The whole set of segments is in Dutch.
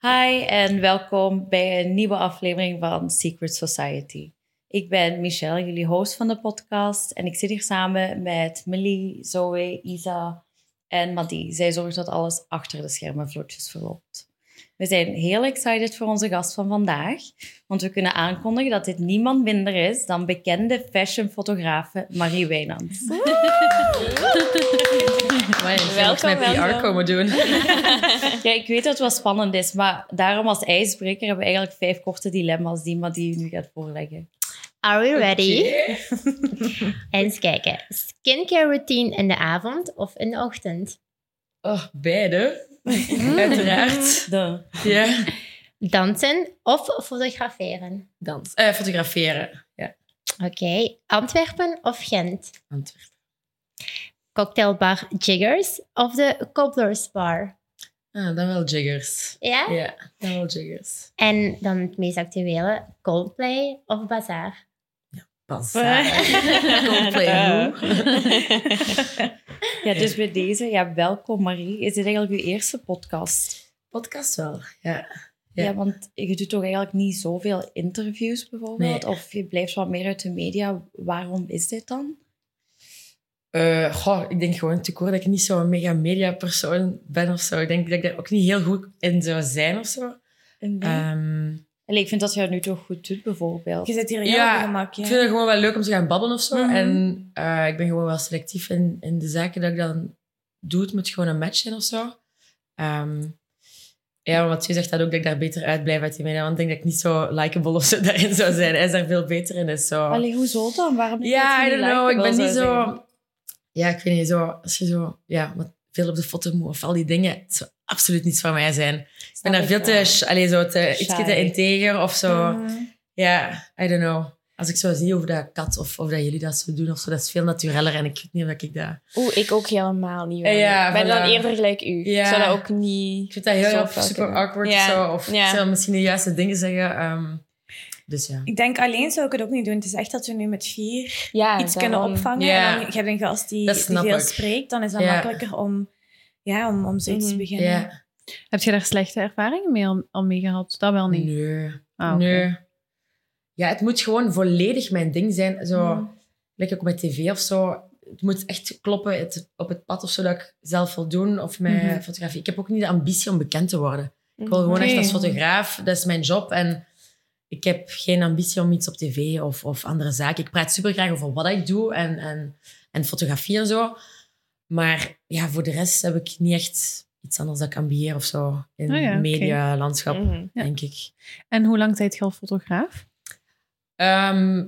Hi en welkom bij een nieuwe aflevering van Secret Society. Ik ben Michelle, jullie host van de podcast. En ik zit hier samen met Melie, Zoe, Isa en Madi. Zij zorgt dat alles achter de schermen vlotjes verloopt. We zijn heel excited voor onze gast van vandaag, want we kunnen aankondigen dat dit niemand minder is dan bekende fashionfotografe Marie Wijnands. Welkom, met PR komen doen. Ja, ik weet dat het wel spannend is, maar daarom als ijsbreker hebben we eigenlijk vijf korte dilemma's die Madi nu gaat voorleggen. Are we ready? Oké. Eens kijken. Skincare routine in de avond of in de ochtend? Oh, beide. Uiteraard. De. Ja. Dansen of fotograferen? Dans. Eh, fotograferen. Ja. Oké. Antwerpen of Gent? Antwerpen. Cocktailbar Jiggers of de Cobblers Bar? Ah, dan wel jiggers. Ja? Ja, dan wel jiggers. En dan het meest actuele, Coldplay of Bazaar? Coldplay hoe? Ja, dus bij deze, ja, welkom Marie. Is dit eigenlijk uw eerste podcast? Podcast wel, ja. Ja. Ja. want je doet toch eigenlijk niet zoveel interviews bijvoorbeeld? Nee. Of je blijft wat meer uit de media. Waarom is dit dan? Eh, goh, ik denk gewoon te hoor dat ik niet zo'n mega media persoon ben of zo. Ik denk dat ik daar ook niet heel goed in zou zijn of zo. Allee, ik vind dat je dat nu toch goed doet, bijvoorbeeld. Je zit hier heel Ja, op gemak. Ik Ja. vind het gewoon wel leuk om te gaan babbelen of zo. Mhm. En eh, ik ben gewoon wel selectief in, in de zaken dat ik dan doe. Het moet gewoon een match zijn of zo. Ehm, ja, want je zegt dat ook dat ik daar beter uitblijf uit die media. Want ik denk dat ik niet zo likable of zo daarin zou zijn. Hij is daar veel beter in. Dus zo. Allee, hoezo dan? Waarom denk je ja, I don't know. Ik ben niet zo... zijn? Ja, ik weet niet. Zo, als je zo... Ja, wat veel op de foto moet of al die dingen. Absoluut niets van mij zijn. Ik ben daar veel te... Allee, zo te, iets te integer of zo. Ja, I don't know. Als ik zo zie of dat kat of, of dat jullie dat zo doen of zo, dat is veel natureller en ik weet niet of ik dat... Oeh, ik ook helemaal niet. Ja, ik ben dan eerder gelijk u. Ja. Ik zou dat ook niet... Ik vind dat heel super kunnen. awkward Ja. zo. Of Ja. ik zou misschien de juiste dingen zeggen. ehm, dus ja. Ik denk alleen zou ik het ook niet doen. Het is echt dat we nu met vier Ja, iets daarom. kunnen opvangen. Ja. En dan, je hebt een gast die, die veel ik. spreekt. Dan is dat Ja. makkelijker om, ja, om, om zoiets te Mhm. beginnen. Heb je daar slechte ervaringen mee al, al mee gehad? Dat wel niet. Nee. Ah. Nee. Ja, het moet gewoon volledig mijn ding zijn. Zo, Mhm. Lekker ook met tv of zo. Het moet echt kloppen het, op het pad of zo dat ik zelf wil doen. Of met Mhm. fotografie. Ik heb ook niet de ambitie om bekend te worden. Ik wil gewoon Oké. echt als fotograaf. Dat is mijn job. En ik heb geen ambitie om iets op tv of, of andere zaken. Ik praat super graag over wat ik doe en, en, en fotografie en zo. Maar ja, voor de rest heb ik niet echt iets anders dat ik ambieer of zo. In Oh ja, het oké. medialandschap, Mhm. Ja. denk ik. En hoe lang zijt je al fotograaf? Ehm,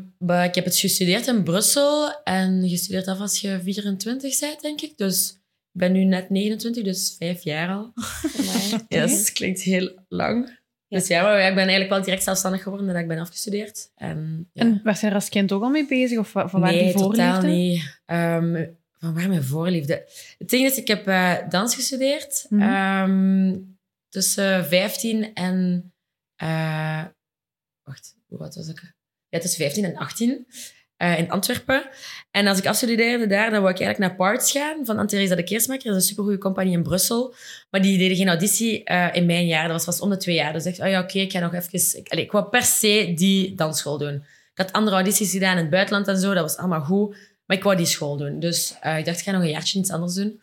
ik heb het gestudeerd in Brussel. En je studeert af als je 24 bent, denk ik. Dus ik ben nu net 29, dus vijf jaar al. Amai. Ja, dat klinkt heel lang. Dus ja, maar ik ben eigenlijk wel direct zelfstandig geworden nadat ik ben afgestudeerd. En, ja. En was je er als kind ook al mee bezig? Of van waar nee, die voorliefde? totaal niet. Ehm, van waar mijn voorliefde? Het ding is, ik heb eh, dans gestudeerd. Mhm. ehm, tussen 15 en... eh, wacht, hoe oud was ik? Ja, tussen 15 en 18. eh, in Antwerpen. En als ik afstudeerde daar, dan wou ik eigenlijk naar Parts gaan van Anne-Theresa de Keersmaker. Dat is een supergoeie compagnie in Brussel. Maar die deden geen auditie in mijn jaar. Dat was vast om de twee jaar. Dus ik dacht, oh ja, oké, ik ga nog even... Ik, allee, ik wou per se die dansschool doen. Ik had andere audities gedaan in het buitenland en zo. Dat was allemaal goed. Maar ik wou die school doen. Dus eh, ik dacht, ik ga nog een jaartje iets anders doen.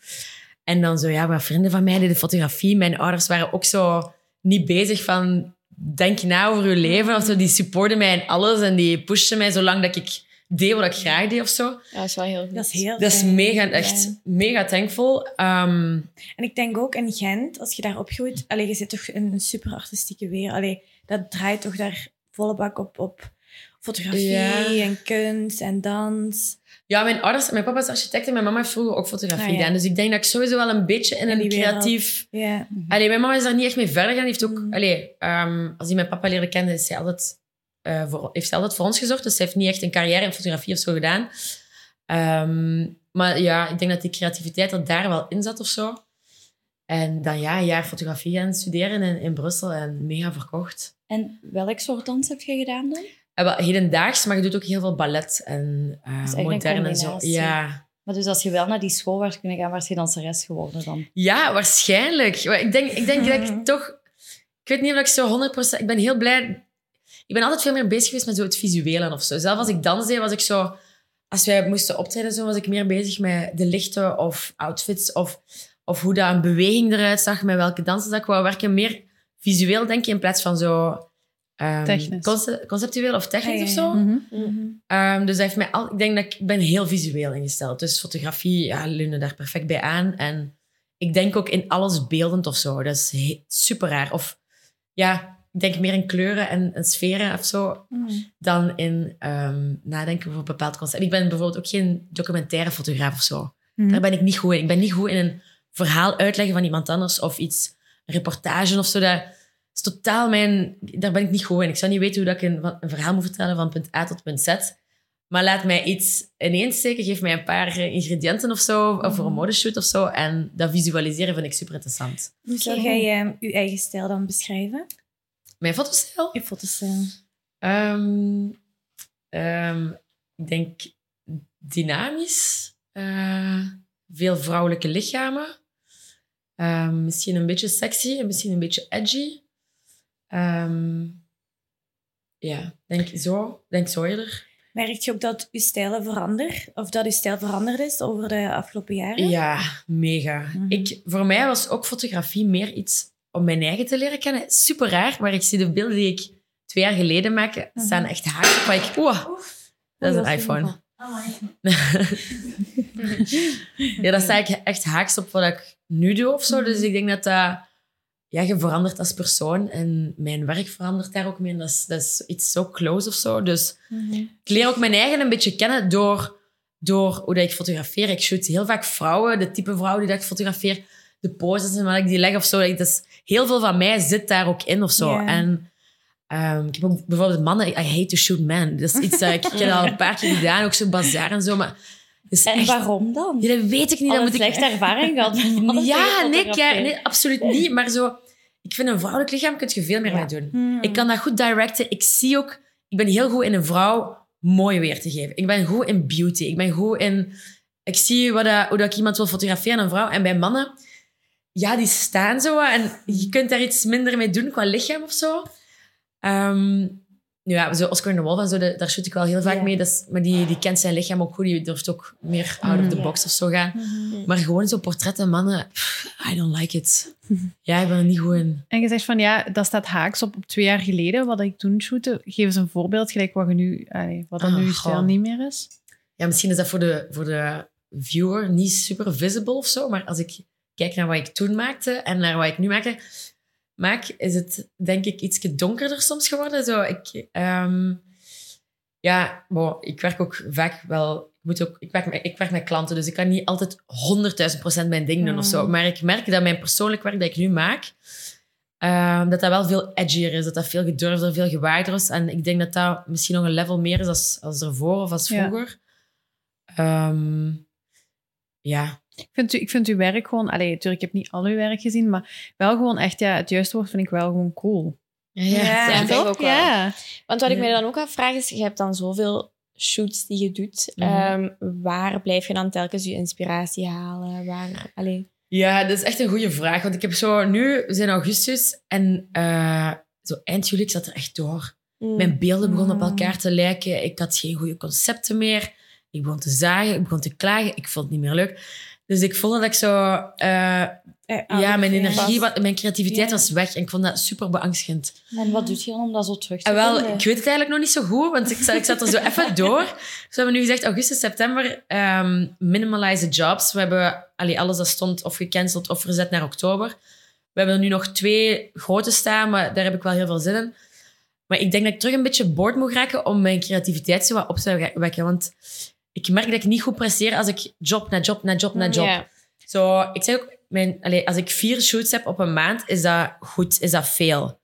En dan zo, ja, wat vrienden van mij deden fotografie. Mijn ouders waren ook zo niet bezig van... Denk na over je leven. Of zo. Die supporten mij in alles. En die pushten mij zolang dat ik deed wat ik graag deed of zo. Ja, dat is wel heel goed. Dat is heel Dat is mega, echt Ja. mega thankful. Ehm, En ik denk ook in Gent, als je daar opgroeit... Allee, je zit toch in een super artistieke weer. Allee, dat draait toch daar volle bak op, op fotografie Ja. en kunst en dans. Ja, mijn ouders, mijn papa is architect en mijn mama heeft vroeger ook fotografie Ah, ja. gedaan. Dus ik denk dat ik sowieso wel een beetje in In een creatief... Ja. Allee, mijn mama is daar niet echt mee verder gegaan. Heeft ook... Mm. Allee, ehm, als die mijn papa leerde kennen, is altijd, eh, voor, heeft zij altijd voor ons gezorgd. Dus ze heeft niet echt een carrière in fotografie of zo gedaan. Ehm, maar ja, ik denk dat die creativiteit er daar wel in zat of zo. En dan ja, een jaar fotografie gaan studeren in, in Brussel en mega verkocht. En welk soort dans heb je gedaan dan? En wel hedendaags, maar je doet ook heel veel ballet en een modern en zo. Ja, Maar dus als je wel naar die school was kunnen gaan, was je danseres geworden dan? Ja, waarschijnlijk. Ik denk, ik denk dat ik toch... Ik weet niet of ik zo 100%... Ik ben heel blij... Ik ben altijd veel meer bezig geweest met zo het visuele of zo. Zelf als ik dans deed, was ik zo... Als wij moesten optreden, zo, was ik meer bezig met de lichten of outfits of, of hoe dat een beweging eruit zag, met welke dansen dat ik wou werken. Meer visueel, denk je, in plaats van zo... conce- conceptueel of technisch Ah, ja, of zo. Mhm. Ehm, dus dat heeft mij al, ik denk dat ik ben heel visueel ingesteld. Dus fotografie, ja, leunen daar perfect bij aan. En ik denk ook in alles beeldend of zo. Dat is super raar. Of ja, ik denk meer in kleuren en, en sferen of zo Mhm. dan in ehm, nadenken over een bepaald concept. Ik ben bijvoorbeeld ook geen documentaire fotograaf of zo. Mhm. Daar ben ik niet goed in. Ik ben niet goed in een verhaal uitleggen van iemand anders of iets, een reportage of zo. Dat is totaal mijn... Daar ben ik niet goed in. Ik zou niet weten hoe dat ik een, verhaal moet vertellen van punt A tot punt Z. Maar laat mij iets ineensteken, geef mij een paar eh, ingrediënten of zo, of voor een modeshoot of zo. En dat visualiseren vind ik super interessant. Hoe zou jij eh, je eigen stijl dan beschrijven? Mijn fotostijl? Je fotostijl. Ehm, ehm, ik denk dynamisch. Eh, veel vrouwelijke lichamen. Ehm, misschien een beetje sexy en misschien een beetje edgy. Ehm, ja, denk zo. Denk zo eerder. Merk je ook dat je stijlen verandert? Of dat je stijl veranderd is over de afgelopen jaren? Ja, mega. Mhm. ik, voor mij was ook fotografie meer iets om mijn eigen te leren kennen. Super raar, maar ik zie de beelden die ik twee jaar geleden maakte, Mhm. staan echt haaks op. ik, oeh, dat is Oei, een iPhone. ingevallen. ja, daar sta ik echt haaks op wat ik nu doe of zo. Mhm. Dus ik denk dat dat... Ja, je verandert als persoon en mijn werk verandert daar ook mee. En dat is, dat is iets zo close of zo. Dus Mhm. ik leer ook mijn eigen een beetje kennen door, door hoe dat ik fotografeer. Ik shoot heel vaak vrouwen, de type vrouwen die dat ik fotografeer, de poses en wat ik die leg of zo. Dat is, heel veel van mij zit daar ook in of zo. En ehm, ik heb ook bijvoorbeeld mannen, I hate to shoot men. Dat is iets dat ik, ik heb al een paar keer gedaan, ook zo bazaar en zo. Maar is En echt, waarom dan? ja, dat weet ik niet. Al Dat een moet ik slechte ervaring gehad. ja, nee, ja, nee, absoluut niet. Maar zo, ik vind een vrouwelijk lichaam kun je veel meer Ja. mee doen. Mhm. Ik kan dat goed directen. Ik zie ook, ik ben heel goed in een vrouw mooi weer te geven. Ik ben goed in beauty. Ik ben goed in, ik zie wat dat, hoe dat ik iemand wil fotograferen, een vrouw. En bij mannen, ja, die staan zo en je kunt daar iets minder mee doen qua lichaam of zo. Ehm, ja, zo Oscar de Wolf en zo, de- daar shoot ik wel heel vaak mee. Dat is, maar die, die kent zijn lichaam ook goed. Die durft ook meer out of the box of zo gaan. Mhm. Maar gewoon zo portretten mannen, pff, I don't like it. Ja, ik ben er niet goed in. En je zegt van ja, dat staat haaks op, op twee jaar geleden, wat ik toen shootte. Geef eens een voorbeeld, gelijk wat, je nu, allee, wat dan Ah, nu stijl niet meer is. Ja, misschien is dat voor de, voor de viewer niet super visible of zo, maar als ik kijk naar wat ik toen maakte en naar wat ik nu maak, maak is het denk ik iets donkerder soms geworden. Zo, ik, ehm, ja, bon, ik werk ook vaak wel... Ik, moet ook, ik, werk met, ik werk met klanten, dus ik kan niet altijd 100.000% mijn ding doen of zo. Mm. Maar ik merk dat mijn persoonlijk werk dat ik nu maak, ehm, dat dat wel veel edgier is. Dat dat veel gedurfder, veel gewaagder is. En ik denk dat dat misschien nog een level meer is als, als ervoor of als Ja. vroeger. Ehm, ja. Ik vind, u- ik vind uw werk gewoon, allee, natuurlijk, ik heb niet al uw werk gezien, maar wel gewoon echt, ja, het juiste woord vind ik wel gewoon cool. Ja, Ja. Ook wel. Ja. Want wat ik Ja. mij dan ook afvraag is, je hebt dan zoveel shoots die je doet. Mhm. Ehm, waar blijf je dan telkens je inspiratie halen? Waar, allee. Ja, dat is echt een goede vraag. Want ik heb zo... Nu, we zijn augustus en eh, zo eind juli, ik zat er echt door. Mm. Mijn beelden begonnen op Mm. elkaar te lijken. Ik had geen goede concepten meer. Ik begon te zagen, ik begon te klagen. Ik vond het niet meer leuk. Dus ik voelde dat ik zo... eh, Eh, ja, mijn energie, mijn creativiteit Ja. was weg. En ik vond dat super beangstigend. En wat doet je dan om dat zo terug te En wel, vinden? ik weet het eigenlijk nog niet zo goed, want ik zat, ik zat er zo even door. Dus we hebben nu gezegd augustus, september, minimalize the jobs. We hebben allee, alles dat stond of gecanceld of verzet naar oktober. We hebben er nu nog twee grote staan, maar daar heb ik wel heel veel zin in. Maar ik denk dat ik terug een beetje boord moet raken om mijn creativiteit zo wat op te wekken. Want ik merk dat ik niet goed presteer als ik job na job na job na job. Ja. Zo, ik zeg ook, mijn, allee, als ik vier shoots heb op een maand, is dat goed, is dat veel.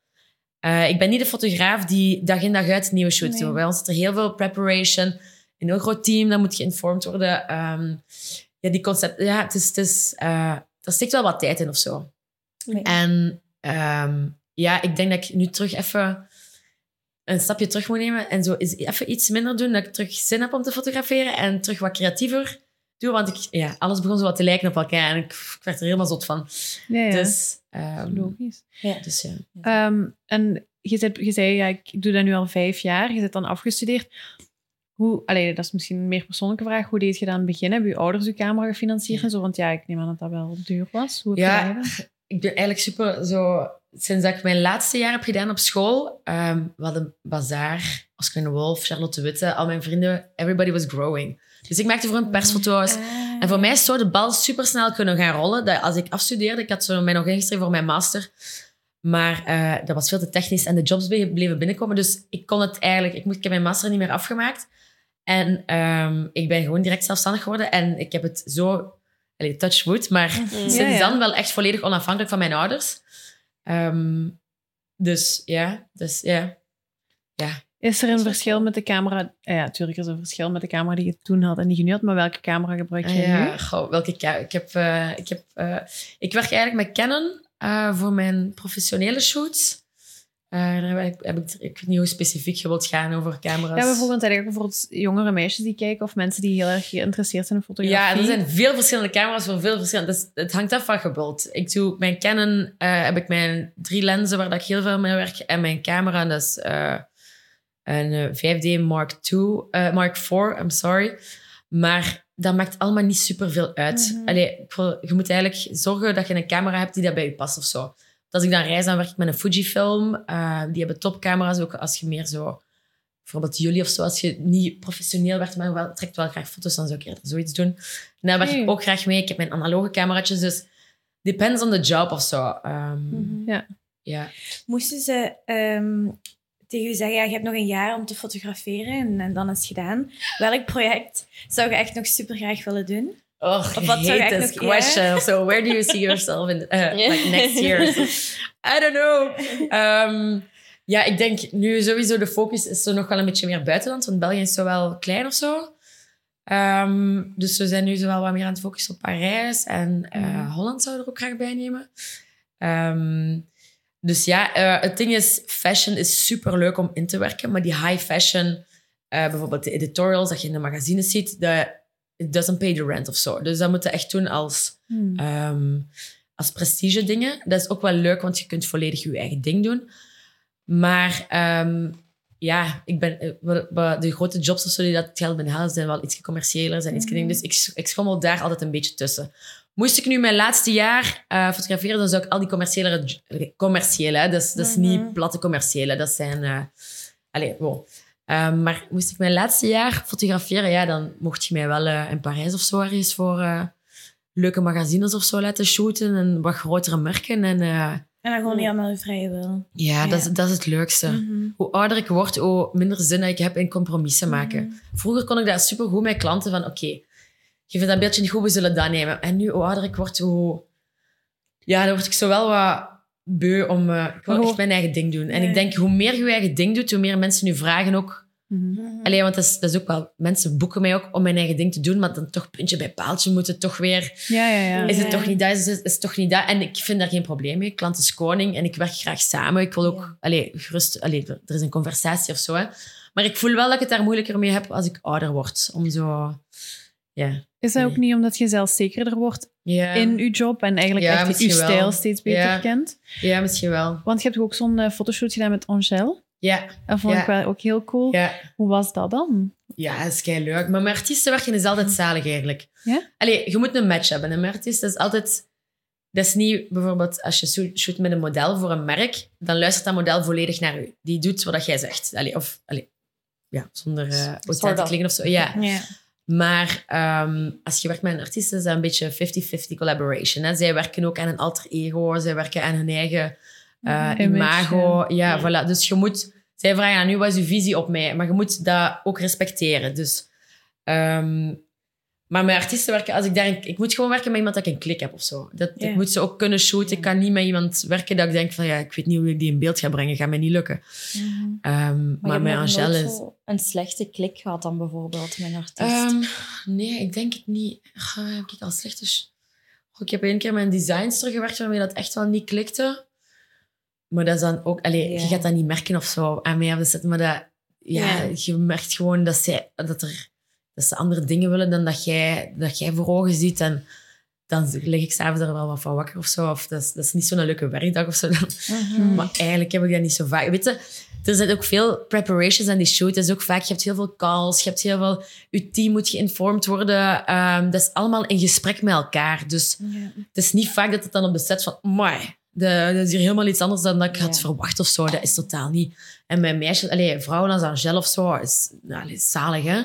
Eh, ik ben niet de fotograaf die dag in dag uit nieuwe shoots Nee. doet. Bij ons zit er heel veel preparation. Een heel groot team, dat moet geïnformed worden. Ehm, ja, die concept, ja, het is, het is, eh, er steekt wel wat tijd in of zo. Nee. En ehm, ja, ik denk dat ik nu terug even een stapje terug moet nemen en zo is even iets minder doen, dat ik terug zin heb om te fotograferen en terug wat creatiever doen. Want ik, ja, alles begon zo wat te lijken op elkaar. En ik, ik werd er helemaal zot van. Ja, ja. Dus, ehm, logisch. dus ja. Ehm, en je, zei, je zei, ja, ik doe dat nu al vijf jaar. Je bent dan afgestudeerd. Hoe, allee, dat is misschien een meer persoonlijke vraag. Hoe deed je dan beginnen? Hebben je ouders je camera gefinancierd en zo? Want ja, ik neem aan dat dat wel duur was. Hoe heb Ja. je dat? Ik ben eigenlijk super zo... Sinds dat ik mijn laatste jaar heb gedaan op school, ehm we hadden Bazaar, Oscar de Wolf, Charlotte Witte, al mijn vrienden, everybody was growing. Dus ik maakte voor hun persfoto's. En voor mij is zo de bal super snel kunnen gaan rollen. Dat als ik afstudeerde, ik had zo mij nog ingeschreven voor mijn master. Maar eh, dat was veel te technisch en de jobs ble- bleven binnenkomen. Dus ik kon het eigenlijk... Ik, ik heb mijn master niet meer afgemaakt. En ehm, ik ben gewoon direct zelfstandig geworden. En ik heb het zo... Allee, touch wood, maar sinds Ja, ja. dan wel echt volledig onafhankelijk van mijn ouders. Ehm, dus ja, dus ja. Is er een verschil met de camera? Ja, natuurlijk is er een verschil met de camera die je toen had en die je nu had. Maar welke camera gebruik je nu? Ja, goh, welke ik heb, eh, ik heb, eh, ik werk eigenlijk met Canon eh, voor mijn professionele shoots. Eh, daar heb ik, heb ik, ik weet niet hoe specifiek je wilt gaan over camera's. Ja, bijvoorbeeld eigenlijk voor het jongere meisjes die kijken of mensen die heel erg geïnteresseerd zijn in fotografie. Ja, er zijn veel verschillende camera's voor veel verschillende. Dus het hangt af van gebuld. Ik doe mijn Canon, eh, heb ik mijn drie lenzen waar dat ik heel veel mee werk. En mijn camera, dat is eh, een eh, 5D Mark II, Mark IV, I'm sorry. Maar dat maakt allemaal niet super veel uit. Allee, wil- je moet eigenlijk zorgen dat je een camera hebt die dat bij je past of zo. Als ik dan reis, dan werk ik met een Fujifilm. Eh, die hebben topcamera's ook als je meer zo... Bijvoorbeeld jullie of zo, als je niet professioneel werkt, maar wel, trekt wel graag foto's, dan zou ik eerder zoiets doen. En daar werk ik ook graag mee. Ik heb mijn analoge cameraatjes, dus depends on the job of zo. Ehm, Mhm. Ja. ja. Moesten ze ehm, tegen je zeggen, ja, je hebt nog een jaar om te fotograferen en, en dan is het gedaan. Welk project zou je echt nog super graag willen doen? Oh, Of wat zou this question. So, where do you see yourself in uh, like next year? I don't know. Ehm, ja, ik denk nu sowieso de focus is zo nog wel een beetje meer buitenland, want België is zo wel klein of zo. Ehm, dus we zijn nu zo wel wat meer aan het focussen op Parijs en eh, Mhm. Holland zouden er ook graag bij nemen. Ehm, dus ja, eh, het ding is, fashion is super leuk om in te werken, maar die high fashion, eh, bijvoorbeeld de editorials dat je in de magazines ziet, dat it doesn't pay the rent of zo. Dus dat moet je echt doen als, Hmm. ehm, als prestige dingen. Dat is ook wel leuk, want je kunt volledig je eigen ding doen. Maar ehm, ja, ik ben, eh, de grote jobs of zo die dat geld binnenhalen, zijn wel iets commerciëler, zijn iets dingen. Dus ik, ik schommel daar altijd een beetje tussen. Moest ik nu mijn laatste jaar eh, fotograferen, dan zou ik al die commerciële... Commerciële, hè, dat is, dat is niet platte commerciële. Dat zijn... eh allee, wow. Ehm, maar moest ik mijn laatste jaar fotograferen, ja, dan mocht je mij wel eh, in Parijs of zo ergens voor eh, leuke magazines of zo laten shooten en wat grotere merken. En eh, En dan gewoon niet allemaal je vrije wil. ja, Dat, is, Ja. dat is het leukste. Mhm. Hoe ouder ik word, hoe minder zin dat ik heb in compromissen maken. Mhm. Vroeger kon ik dat supergoed met klanten van, oké, je vindt dat beeldje niet goed, we zullen dat nemen. En nu, hoe ouder ik word, hoe... Ja, dan word ik zo wel wat beu om... eh, ik wil Oh. echt mijn eigen ding doen. En ik denk, hoe meer je je eigen ding doet, hoe meer mensen nu vragen ook... Mhm. Mhm. Allee, want dat is, dat is ook wel... Mensen boeken mij ook om mijn eigen ding te doen, maar dan toch puntje bij paaltje moeten toch weer... Ja, ja, ja. Is het Ja. toch niet dat? Is het, is het toch niet dat? En ik vind daar geen probleem mee. Klant is koning en ik werk graag samen. Ik wil ook... Ja. Allee, gerust... Allee, er is een conversatie of zo, hè. Maar ik voel wel dat ik het daar moeilijker mee heb als ik ouder word. Om zo... Ja. Is dat ook niet omdat je zelfzekerder wordt Ja, in je job en eigenlijk Ja, echt je wel. stijl steeds beter Ja. kent? ja misschien wel. Want je hebt ook zo'n eh, fotoshoot gedaan met Angèle. Ja, Dat vond ik wel ook heel cool. ja. Hoe was dat dan? Ja, dat is kei leuk. Maar met artiesten werken is altijd zalig eigenlijk. Ja? Allee, je moet een match hebben. Een artiest is altijd... Dat is niet bijvoorbeeld als je shoot- met een model voor een merk, dan luistert dat model volledig naar u. Die doet wat jij zegt. Allee, of, allee, ja, zonder uh, te klinken of zo. Ja. Maar ehm, als je werkt met een artiest, is dat een beetje 50-50 collaboration. Hè? Zij werken ook aan een alter ego, zij werken aan hun eigen Image, imago. Ja, Ja. voilà. Dus je moet... Zij vragen aan u, wat is uw visie op mij? Maar je moet dat ook respecteren. Dus... ehm, maar met artiesten werken, als ik daar... een- ik moet gewoon werken met iemand dat ik een klik heb of zo. Dat, Ja. Ik moet ze ook kunnen shooten. Ik kan niet met iemand werken dat ik denk van, ja, ik weet niet hoe ik die in beeld ga brengen. Gaat mij niet lukken. Mhm. Ehm, maar je met Angèle is... zo een slechte klik gehad dan bijvoorbeeld met een artiest. Ehm, nee, ik denk het niet. Heb ik al slechte... Goh, ik heb één keer met een designster gewerkt waarmee dat echt wel niet klikte. Maar dat is dan ook... Allee, Ja. je gaat dat niet merken of zo aan mij. Maar dat, ja, Ja. je merkt gewoon dat, zij, dat, er, dat ze andere dingen willen dan dat jij, dat jij voor ogen ziet. En dan lig ik s'avonds er wel wat van wakker of zo. Of dat is, dat is niet zo'n leuke werkdag of zo. Maar eigenlijk heb ik dat niet zo vaak. Weet je, er zijn ook veel preparations aan die shoot. Dat is ook vaak, je hebt heel veel calls, je hebt heel veel... Je team moet geïnformed worden. Ehm, dat is allemaal in gesprek met elkaar. Dus het is niet vaak dat het dan op de set van... De- dat is hier helemaal iets anders dan dat ik had verwacht of zo. Dat is totaal niet. En bij meisjes, allee, vrouwen als Angel of zo, is nou, zalig, hè?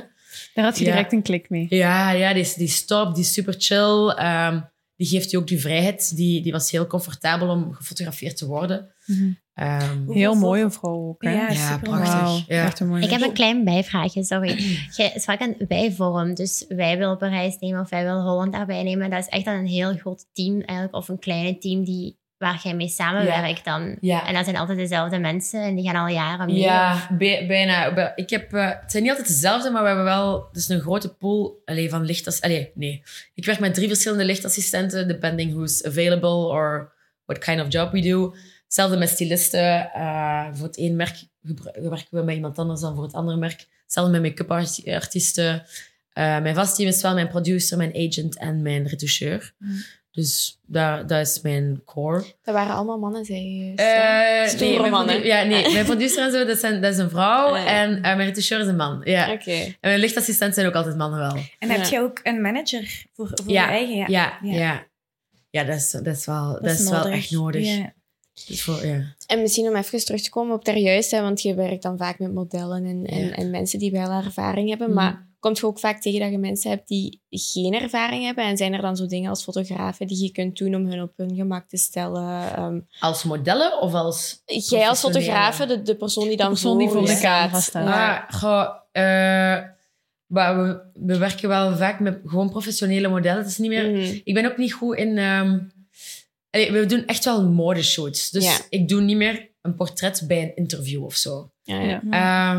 Daar had je Ja. direct een klik mee. Ja, ja die, die is top, die is super chill. Ehm, die geeft je ook die vrijheid. Die, die was heel comfortabel om gefotografeerd te worden. Mhm. Ehm, Heel mooi een vrouw ook, hè? Ja, ja, prachtig. Wauw, Ja. echt een mooi Ik heb een klein bijvraagje, sorry. Jij sprak aan wij-vorm, dus wij willen Parijs nemen of wij willen Holland daarbij nemen. Dat is echt dan een heel groot team eigenlijk, of een kleine team die, waar jij mee samenwerkt dan. Ja. En dat zijn altijd dezelfde mensen en die gaan al jaren mee. Ja, bij- bijna. Bij- Ik heb, eh, het zijn niet altijd dezelfde, maar we hebben wel dus een grote pool allee, van lichtas. Allee, nee. Ik werk met drie verschillende lichtassistenten, depending who's available or what kind of job we do. Hetzelfde met stylisten. Eh, voor het één merk werken we met iemand anders dan voor het andere merk. Hetzelfde met make-up arti- artiesten. Eh, mijn vast team is wel mijn producer, mijn agent en mijn retoucheur. Dus dat, dat is mijn core. Dat waren allemaal mannen, zei je. Eh, nee, mijn mannen. Ja, nee, mijn producer en zo, dat, zijn, dat is een vrouw. Ah. En eh, mijn retoucheur is een man. Ja. Oké. En mijn lichtassistent zijn ook altijd mannen wel. En heb je ook een manager voor, voor Ja, je eigen? Ja, Ja, ja. Ja. ja. dat, is, dat is wel, dat is wel echt nodig. Ja. Dus voor, ja. En misschien om even terug te komen op daar juist, hè, want je werkt dan vaak met modellen en, en, Ja. en mensen die wel ervaring hebben. Mhm. Maar komt je ook vaak tegen dat je mensen hebt die geen ervaring hebben? En zijn er dan zo dingen als fotografen die je kunt doen om hun op hun gemak te stellen? Ehm, Als modellen of als... jij als fotografe, de, de persoon die dan persoon die voor voor je de camera staat. Ja. Ah, goh, eh, maar we, we werken wel vaak met gewoon professionele modellen. Het is niet meer... Mhm. Ik ben ook niet goed in... ehm, allee, we doen echt wel modeshoots. Dus Ja. ik doe niet meer een portret bij een interview of zo. Ja, ja. Ja.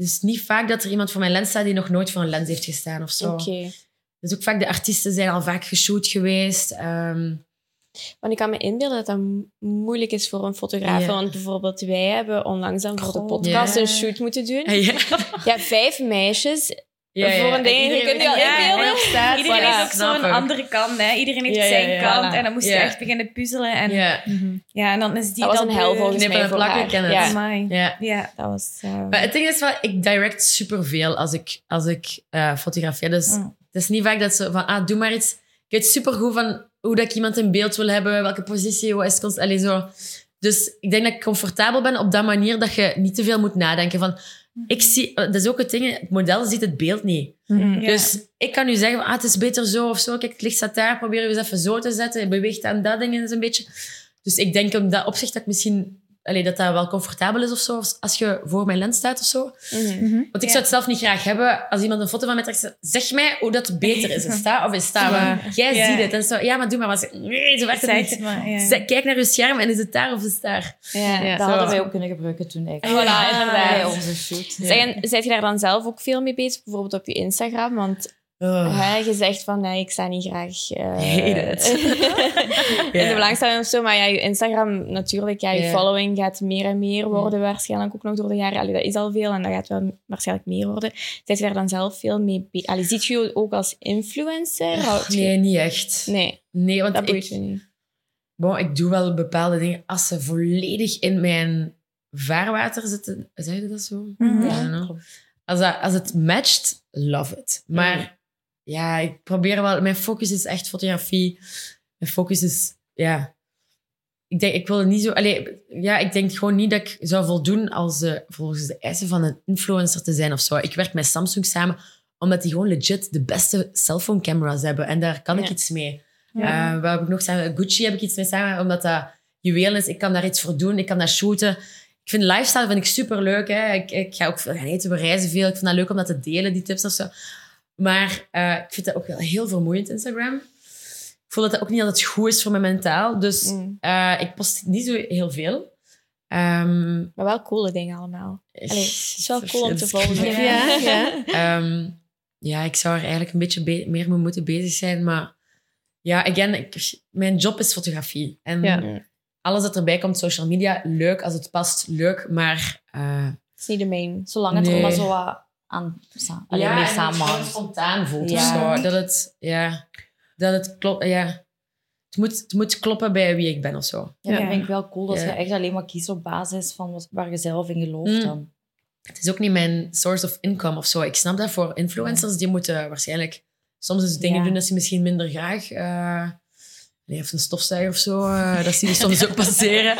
Het is niet vaak dat er iemand voor mijn lens staat die nog nooit voor een lens heeft gestaan of zo. Oké. Dus ook vaak de artiesten zijn al vaak geshoot geweest. Ehm, Want ik kan me inbeelden dat dat mo- moeilijk is voor een fotograaf. Ja. Want bijvoorbeeld wij hebben onlangs dan voor de podcast Ja. een shoot moeten doen. ja. Ja, vijf meisjes. Ja, Voor een ding, je Iedereen kunt je al inbeelden. staat. Iedereen Voilà, heeft ook zo'n andere kant. Hè? Iedereen heeft Ja, ja, zijn kant. voilà. En dan moest je echt beginnen puzzelen. En, ja. Ja. en dan is die Dat was dan een hel volgens mij voor plakken, haar. Ja. Ja. Ja. dat was... eh, Maar het ding is wel, ik direct superveel als ik, als ik eh, fotografeer. Dus Mm. het is niet vaak dat ze van, ah, doe maar iets. Ik weet supergoed van hoe dat ik iemand in beeld wil hebben, welke positie, wat is het zo. Dus ik denk dat ik comfortabel ben op dat manier dat je niet te veel moet nadenken. Van, ik zie, dat is ook het ding, het model ziet het beeld niet. Ja. Dus ik kan nu zeggen, ah, het is beter zo of zo. Kijk, het licht staat daar, probeer je eens even zo te zetten. Je beweegt aan dat ding eens een beetje. Dus ik denk op dat opzicht dat ik misschien... Allee, dat dat wel comfortabel is of zo, als- als je voor mijn lens staat of zo. mhm. Want ik Ja. zou het zelf niet graag hebben als iemand een foto van mij trekt. Zeg mij hoe dat beter is. In sta of in sta. Ja. Want Jij Ja. ziet het. En zo, ja, maar doe maar. wat. Nee, zo werkt het niet. maar, ja. Zeg- Kijk naar je scherm en is het daar of is het daar? Ja, Ja. Dat Zo. hadden wij ook kunnen gebruiken toen ik. Voilà. Bij onze shoot. Zeg, en zijt je daar dan zelf ook veel mee bezig? Bijvoorbeeld op je Instagram? Want hè, je zegt van, nee, ik sta niet graag... eh, Hate it. in de belangstelling of zo. Maar ja, je Instagram natuurlijk, ja, je Ja. following gaat meer en meer worden waarschijnlijk ook nog door de jaren. Allee, dat is al veel en dat gaat wel waarschijnlijk meer worden. Zijt je daar dan zelf veel mee bezig? Allee, ziet je je ook als influencer? Nee, niet echt. Nee, Nee, want dat boeit ik, je niet. bon, ik doe wel bepaalde dingen als ze volledig in mijn vaarwater zitten. Zeg je dat zo? Mhm. Know. Als, dat, als het matcht, love it. Maar ja, ik probeer wel... Mijn focus is echt fotografie. Mijn focus is... Ja... Ik denk, ik wil niet zo... Allee, ja, ik denk gewoon niet dat ik zou voldoen als eh, volgens de eisen van een influencer te zijn of zo. Ik werk met Samsung samen omdat die gewoon legit de beste cellphone camera's hebben. En daar kan ik iets mee. Ja. Eh, waar heb ik nog samen? Gucci heb ik iets mee samen, omdat dat juweel is. Ik kan daar iets voor doen, ik kan dat shooten. Ik vind lifestyle vind ik super leuk. Hè. Ik, ik ga ook veel gaan eten, we reizen veel. Ik vind dat leuk om dat te delen, die tips of zo. Maar eh, ik vind dat ook wel heel vermoeiend, Instagram. Ik voel dat dat ook niet altijd goed is voor mijn mentaal. Dus Mm. eh, ik post niet zo heel veel. Ehm, Maar wel coole dingen allemaal. Allee, het is wel cool om te volgen. Ja. ja. Ehm, ja, ik zou er eigenlijk een beetje be- meer mee moeten bezig zijn. Maar ja, again, ik, mijn job is fotografie. En Ja. alles dat erbij komt, social media, leuk. Als het past, leuk. Maar eh, Het is niet de main. Zolang het Nee. maar zo wat aan sa allee, ja, mee en dat het spontaan voelt Ja. of zo. Dat het, ja, dat het klopt, ja. Het moet, het moet kloppen bij wie ik ben of zo. Ja, dat vind ik wel cool, dat Ja. je echt alleen maar kiest op basis van wat, waar je zelf in gelooft Mm. dan. Het is ook niet mijn source of income of zo. Ik snap dat voor influencers, die moeten waarschijnlijk soms eens dingen Ja. doen dat ze misschien minder graag... eh nee, of een stofzuiger of zo, eh, dat zie je soms ook passeren.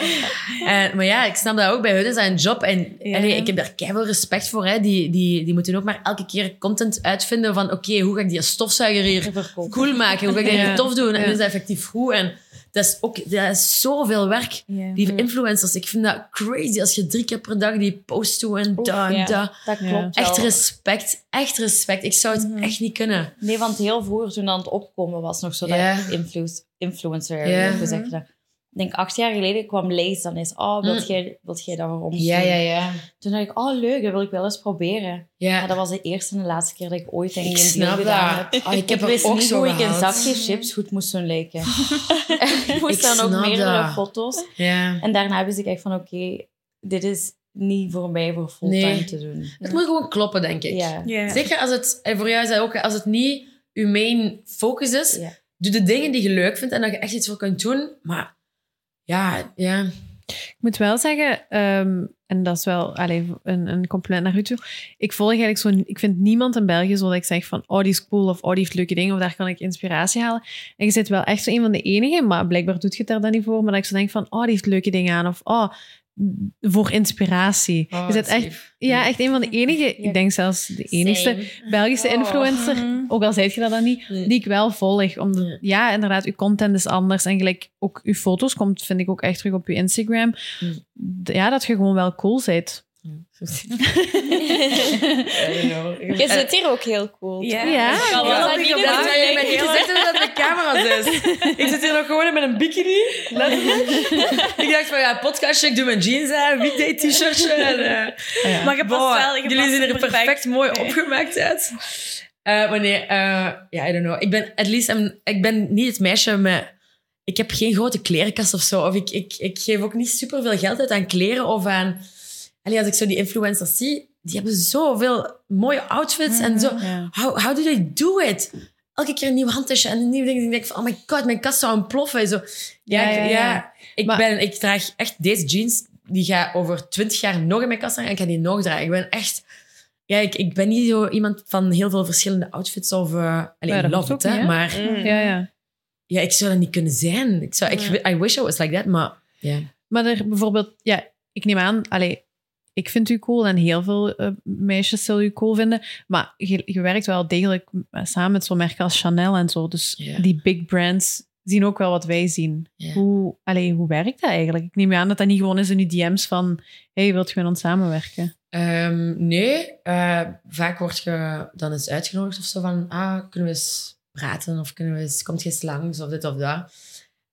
En, maar ja, ik snap dat ook. Bij hun is dat een job. En Ja. allee, ik heb daar keihard respect voor. Hè. Die, die, die moeten ook maar elke keer content uitvinden van oké, hoe ga ik die stofzuiger hier cool maken? Hoe ga ik dat hier tof doen? En is dat effectief goed? En dat is ook dat is zoveel werk. Ja. Die influencers, ik vind dat crazy als je drie keer per dag die post doet en Oef, dat en klopt Echt wel. respect, echt respect. Ik zou het Mhm. echt niet kunnen. Nee, want heel vroeger toen dat aan het opkomen was, nog zo dat influ influencer, Ja. hoe zeg je dat? Ik denk acht jaar geleden kwam Lace dan eens, oh, wilt Mm. jij, wilt jij dat voor ons Ja, doen? ja, ja. Toen dacht ik, oh leuk, dat wil ik wel eens proberen. Ja, Maar dat was de eerste en de laatste keer dat ik ooit denk ik ik een snap deal gedaan dat. heb. Oh, ik heb wist ook niet zo hoe ik een zakje chips goed moest doen lijken. ik moest Ik dan ook meerdere dat. foto's. Ja. En daarna wist ik echt van, oké, dit is niet voor mij voor fulltime Nee. te doen. Het moet gewoon kloppen, denk ik. Ja. Ja. Zeker als het, en voor jou is dat ook, als het niet je main focus is, Ja. doe de dingen die je leuk vindt en dat je echt iets voor kunt doen. Maar ja, ja. Ik moet wel zeggen, ehm, en dat is wel allee, een, een compliment naar u toe. Ik volg eigenlijk zo, ik vind niemand in België zodat ik zeg van, oh die is cool of oh die heeft leuke dingen of daar kan ik inspiratie halen. En je zit wel echt zo een van de enigen, maar blijkbaar doet je het daar dan niet voor, maar dat ik zo denk van, oh die heeft leuke dingen aan of oh voor inspiratie. Oh, je zit dat is echt, ja, echt een van de enige, ik denk zelfs de enigste Same. Belgische Oh. influencer, Mhm. ook al zei je dat dan niet, Nee. die ik wel volg. Omdat, Ja. ja. inderdaad, uw content is anders. En gelijk ook uw foto's komt, vind ik ook echt terug op uw Instagram. D- Ja, dat je gewoon wel cool bent. Je zit hier ook heel cool. Ja. Ja. Ik kan wel dat je hebt dat de camera is. Ik zit hier nog gewoon met een bikini. letterlijk. ik dacht van ja, podcastje, ik doe mijn jeans aan, weekday t-shirtje. Eh, Maar je past wel, je jullie zien er perfect. perfect, mooi Nee. opgemaakt uit. Eh, maar nee, eh, ja, I don't know. Ik ben, at least, I'm- ik ben niet het meisje met... Ik heb geen grote klerenkast of zo. Of ik, ik, ik geef ook niet superveel geld uit aan kleren of aan... Allee, als ik zo die influencers zie, die hebben zoveel mooie outfits en zo. Ja. How, how do they do it? Elke keer een nieuw handtasje en een nieuw ding. Ik denk van, oh my god, mijn kast zou ontploffen. Zo. Ja, Ja, ik, ja, ja, ja. ik, Maar- ben, ik draag echt deze jeans. Die gaat over twintig jaar nog in mijn kast hangen en ik ga die nog dragen. Ik ben echt... Ja, ik, ik ben niet zo iemand van heel veel verschillende outfits of... uh, allee, love it, hè. Maar Mm. Ja, ja. ja, ik zou dat niet kunnen zijn. Ik, zou, ik, I wish I was like that, maar... Ja. Maar er bijvoorbeeld, ja, ik neem aan, allee, ik vind u cool en heel veel eh, meisjes zullen u cool vinden. Maar je, je werkt wel degelijk eh, samen met zo'n merken als Chanel en zo. Dus die big brands zien ook wel wat wij zien. Hoe, allee, hoe werkt dat eigenlijk? Ik neem aan dat dat niet gewoon is in uw DM's van hey, wilt je met ons samenwerken? Ehm, nee, eh, vaak word je dan eens uitgenodigd of zo van, ah, kunnen we eens praten of kunnen we eens, komt je eens langs of dit of dat.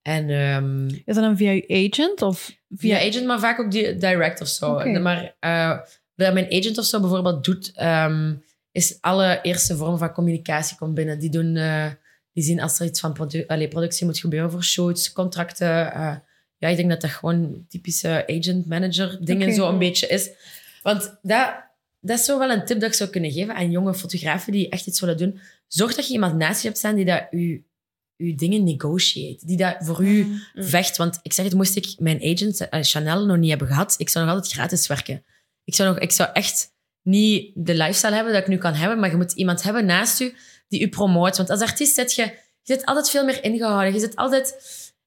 En ehm, Is dat dan via uw agent of via via... agent, maar vaak ook direct of zo. Maar eh, wat mijn agent of zo bijvoorbeeld doet, ehm, is alle eerste vorm van communicatie komt binnen. Die doen, eh, die zien als er iets van produ allee, productie moet gebeuren voor shoots, contracten. eh, ja, ik denk dat dat gewoon typische agent-manager dingen zo een beetje is. Want dat, dat is zo wel een tip dat ik zou kunnen geven aan jonge fotografen die echt iets willen doen. Zorg dat je iemand naast je hebt staan die dat u, uw dingen negotiate. Die dat voor u vecht. Want ik zeg het, moest ik mijn agent eh, Chanel nog niet hebben gehad, ik zou nog altijd gratis werken. Ik zou, nog, ik zou echt niet de lifestyle hebben dat ik nu kan hebben, maar je moet iemand hebben naast u die u promoot. Want als artiest zit je, je zit altijd veel meer ingehouden. Je zit altijd...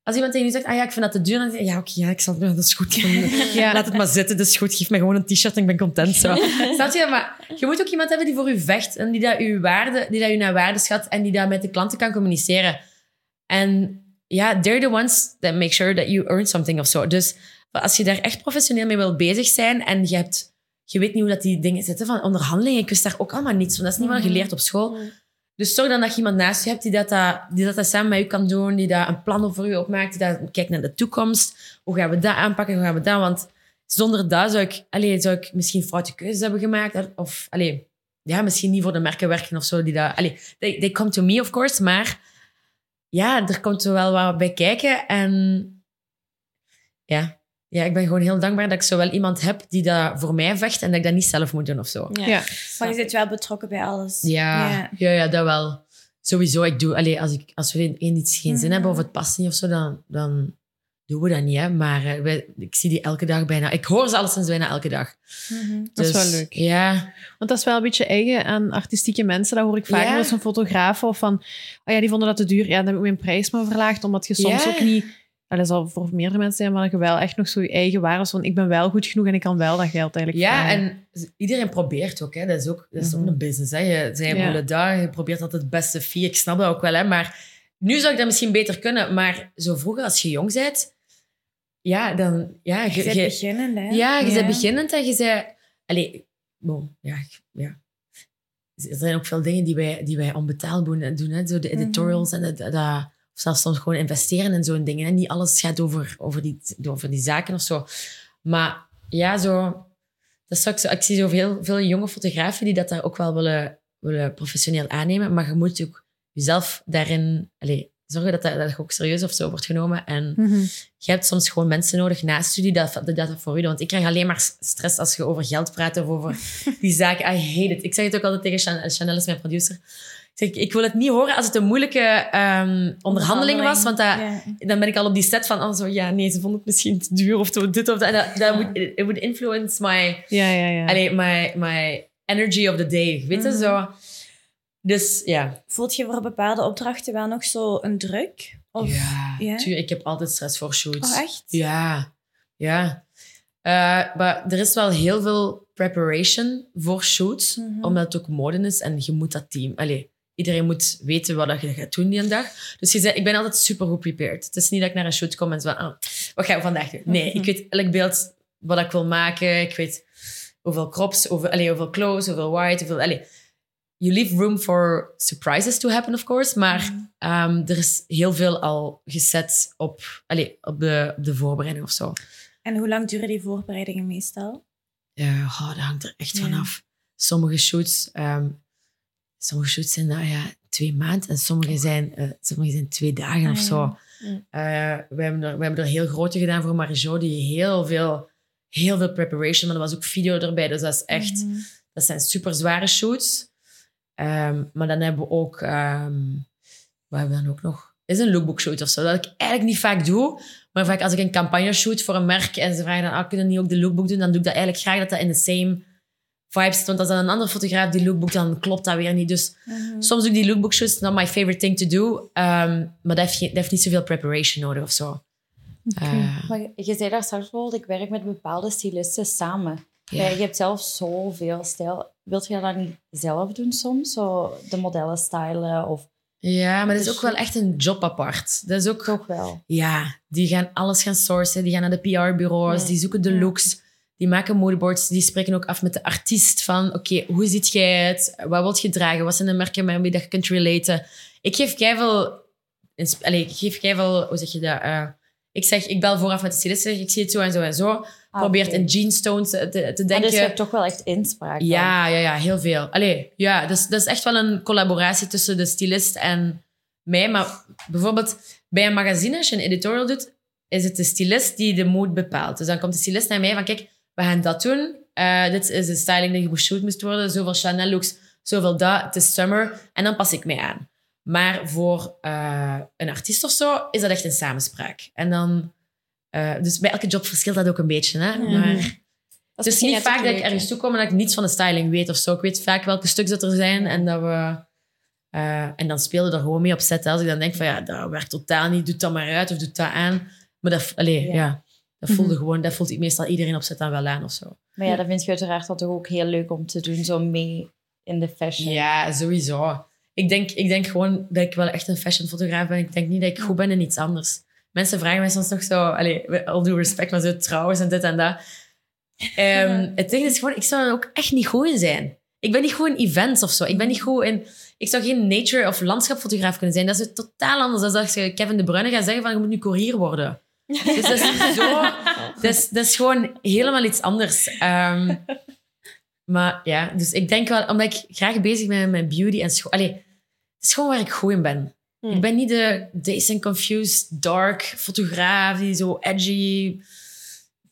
Als iemand tegen je zegt, ah ja, ik vind dat te duur, dan zeg je, ja, oké, ja, ik zal, ja, dat is goed. Ja. Laat het maar zitten, dat is goed. Geef me gewoon een t-shirt en ik ben content. Zo. Snap je? Maar je moet ook iemand hebben die voor u vecht en die dat u, waarde, die dat u naar waarde schat en die dat met de klanten kan communiceren. En ja, they're the ones that make sure that you earn something of zo. Dus als je daar echt professioneel mee wil bezig zijn en je, hebt, je weet niet hoe dat die dingen zitten van onderhandelingen, ik wist daar ook allemaal niets van. Dat is niet wat je leert op school. Dus zorg dan dat je iemand naast je hebt die dat, dat, die dat, dat samen met je kan doen, die dat een plan voor je opmaakt, die dat kijkt naar de toekomst. Hoe gaan we dat aanpakken, hoe gaan we dat? Want zonder dat zou ik, allee, zou ik misschien foute keuzes hebben gemaakt. Of allee, ja, misschien niet voor de merken werken of zo. Die dat, allee, they, they come to me, of course, maar ja, er komt er wel wat bij kijken. En ja, ja, ik ben gewoon heel dankbaar dat ik zo wel iemand heb die dat voor mij vecht en dat ik dat niet zelf moet doen of zo. Ja. Ja. Maar je zit wel betrokken bij alles. Ja, Ja. ja. ja, dat wel. Sowieso, ik doe, allee, als, ik, als we in iets geen zin Mhm. hebben of het past niet of zo, dan, dan doen we dat niet. Hè. Maar eh, wij, ik zie die elke dag bijna. Ik hoor ze alleszins bijna elke dag. Mhm. Dat is Dus, wel leuk. Ja, Want dat is wel een beetje eigen aan artistieke mensen. Dat hoor ik vaak Ja. wel eens van fotografen. Of van, oh ja, die vonden dat te duur. Ja, dan heb ik mijn prijs maar verlaagd. Omdat je soms Ja. ook niet... ja, Dat zal voor meerdere mensen zijn, maar dat je wel echt nog zo je eigen waarde van ik ben wel goed genoeg en ik kan wel dat geld eigenlijk ja vragen. en iedereen probeert ook. Hè. Dat is ook, dat is ook Mhm. een business. Hè. Je, zij Ja. willen daar, je probeert altijd het beste fee. Ik snap dat ook wel. Hè. Maar nu zou ik dat misschien beter kunnen. Maar zo vroeger, als je jong bent, ja, dan... Ja, Je je- bent beginnend, hè? Ja, je bent beginnend en je zei... Allee, bon, ja, ja. Er zijn ook veel dingen die wij, die wij onbetaalbaar doen. Hè? Zo de Mhm. editorials en dat, dat, of zelfs soms gewoon investeren in zo'n dingen. En niet alles gaat over, over, die, over die zaken of zo. Maar ja, zo... Dat zou ik, zo, ik zie zo veel, veel jonge fotografen die dat daar ook wel willen, willen professioneel aannemen. Maar je moet ook jezelf daarin... Allee, zorgen dat dat, dat ook serieus of zo wordt genomen. En Mhm. je hebt soms gewoon mensen nodig naast je die dat, dat, dat voor u doen. Want ik krijg alleen maar stress als je over geld praat of over die zaken. I hate it. Ik zeg het ook altijd tegen Chanel, Chanel is mijn producer. Ik zeg, ik wil het niet horen als het een moeilijke ehm, onderhandeling was. Want dat, dan ben ik al op die set van, oh, zo, ja, nee, ze vonden het misschien te duur of dit of dat. En dat, dat would, it would influence my, Ja, ja, ja. allee, my, my energy of the day. Weet je, Mhm. zo. Dus ja. Voelt je voor bepaalde opdrachten wel nog zo een druk? Of, ja, ja? tuurlijk, ik heb altijd stress voor shoots. Oh, echt? Ja, ja. Eh, maar er is wel heel veel preparation voor shoots, Mhm. omdat het ook mode is en je moet dat team. Allee, iedereen moet weten wat je gaat doen die dag. Dus je zei, ik ben altijd super goed prepared. Het is niet dat ik naar een shoot kom en zo van, oh, wat gaan we vandaag doen? Nee, Mhm. ik weet elk beeld wat ik wil maken. Ik weet hoeveel crops, hoeveel, allee, hoeveel close, hoeveel white, hoeveel... Allee, you leave room for surprises to happen, of course. Maar Mhm. ehm, er is heel veel al gezet op, allee, op, de, op de voorbereiding of zo. En hoe lang duren die voorbereidingen meestal? Oh, dat hangt er echt Ja. vanaf. Sommige shoots, ehm, sommige shoots zijn nou ja, twee maanden en sommige zijn, eh, sommige zijn twee dagen Ah, of zo. ja. Eh, we, hebben er, we hebben er heel grote gedaan voor Marijo, die heel veel, heel veel preparation, maar er was ook video erbij. Dus dat is echt, Mhm. dat zijn super zware shoots. Ehm, maar dan hebben we ook, ehm, wat hebben we dan ook nog? Is een lookbook shoot of zo. Dat ik eigenlijk niet vaak doe. Maar vaak als ik een campagne shoot voor een merk en ze vragen dan, ah, kunnen we niet ook de lookbook doen? Dan doe ik dat eigenlijk graag dat dat in de same vibe zit. Want als dan een andere fotograaf die lookbook, dan klopt dat weer niet. Dus Mhm. soms doe ik die lookbook shoots, not my favorite thing to do. Ehm, maar dat heeft, geen- dat heeft niet zoveel preparation nodig of zo. Eh, Maar je zei daar straks bijvoorbeeld, ik werk met bepaalde stylisten samen. ja. Ja, je hebt zelf zoveel stijl. Wilt je dat niet zelf doen soms? Zo de modellen stylen of ja, maar dat is Dus- ook wel echt een job apart. Dat is ook toch wel? Ja, die gaan alles gaan sourcen. Die gaan naar de PR-bureaus, Ja. die zoeken de looks. Die maken moodboards, die spreken ook af met de artiest van... Oké, hoe ziet jij het? Wat wilt je dragen? Wat zijn de merken waarmee dat je kunt relaten? Ik geef keiveel... Allee, ik geef keiveel... Hoe zeg je dat? Eh, ik zeg, ik bel vooraf met de stylist. zeg, Ik zie het zo en zo en zo. Ah, Probeert in jeanstones te, te, te Maar denken. dus je hebt toch wel echt inspraak. dan? Ja, ja, ja, heel veel. Allee, ja, dus dat is echt wel een collaboratie tussen de stylist en mij. Maar bijvoorbeeld bij een magazine, als je een editorial doet, is het de stylist die de mood bepaalt. Dus dan komt de stylist naar mij van, kijk, we gaan dat doen. Eh, dit is de styling die geshoot moest worden. Zoveel Chanel looks, zoveel dat. Het is summer. En dan pas ik mij aan. Maar voor eh, een artiest of zo is dat echt een samenspraak. En dan... eh, dus bij elke job verschilt dat ook een beetje. Hè? Ja. Maar het is niet vaak dat ik ergens toe kom en dat ik niets van de styling weet of zo. Ik weet vaak welke stuks dat er zijn en dat we... eh, en dan speelde er gewoon mee op set. Als ik dan denk van ja, dat werkt totaal niet, doe dat maar uit of doe dat aan. Maar dat, allee, ja. Ja. dat voelde gewoon, dat voelt meestal iedereen op set dan wel aan of zo. Maar ja, dat vind je uiteraard toch ook heel leuk om te doen, zo mee in de fashion. Ja, sowieso. Ik denk, ik denk gewoon dat ik wel echt een fashionfotograaf ben. Ik denk niet dat ik goed ben in iets anders. Mensen vragen mij soms nog zo, allee, all due respect, maar zo trouwens en dit en dat. Ehm, het ding is gewoon, ik zou er ook echt niet goed in zijn. Ik ben niet goed in events of zo. Ik ben niet goed in... Ik zou geen nature- of landschapfotograaf kunnen zijn. Dat is totaal anders dan als je Kevin De Bruyne gaat zeggen van je moet nu courier worden. Dus dat is zo... Dat is, dat is gewoon helemaal iets anders. Ehm, maar ja, dus ik denk wel, omdat ik graag bezig ben met beauty en schoon... Allee, het is gewoon waar ik goed in ben. Hmm. Ik ben niet de dazed and confused, dark fotograaf die zo edgy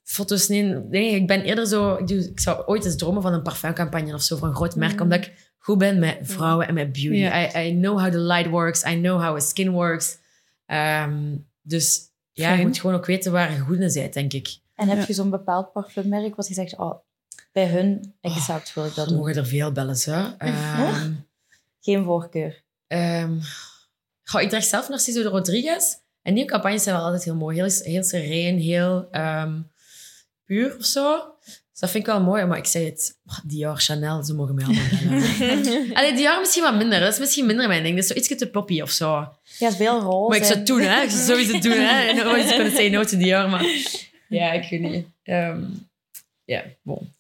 foto's. Nee, nee, ik ben eerder zo... Ik, doe, ik zou ooit eens dromen van een parfumcampagne of zo, voor een groot merk. Mm. Omdat ik goed ben met vrouwen en met beauty. I, I know how the light works. I know how a skin works. Ehm, dus ja, je moet gewoon ook weten waar je goed in bent, denk ik. En heb je zo'n bepaald parfummerk wat je zegt, oh, bij hun exact wil ik dat doen? mogen er veel bellen, hè. Ehm, Geen voorkeur. Ehm goh, ik draag zelf Narciso de Rodriguez. En die campagnes zijn wel altijd heel mooi. Heel, heel sereen, heel ehm, puur of zo. Dus dat vind ik wel mooi. Maar ik zeg het, oh, Dior, Chanel, ze mogen mij allemaal bellen. Allee, Dior misschien wat minder. Dat is misschien minder mijn ding. Dat is zo iets te poppy of zo. Ja, veel roze. Maar ik zou het doen, hè. Ik zou sowieso doen, hè. En ooit kunnen say no to Dior, maar... Ja, ik weet niet. Ja, bon.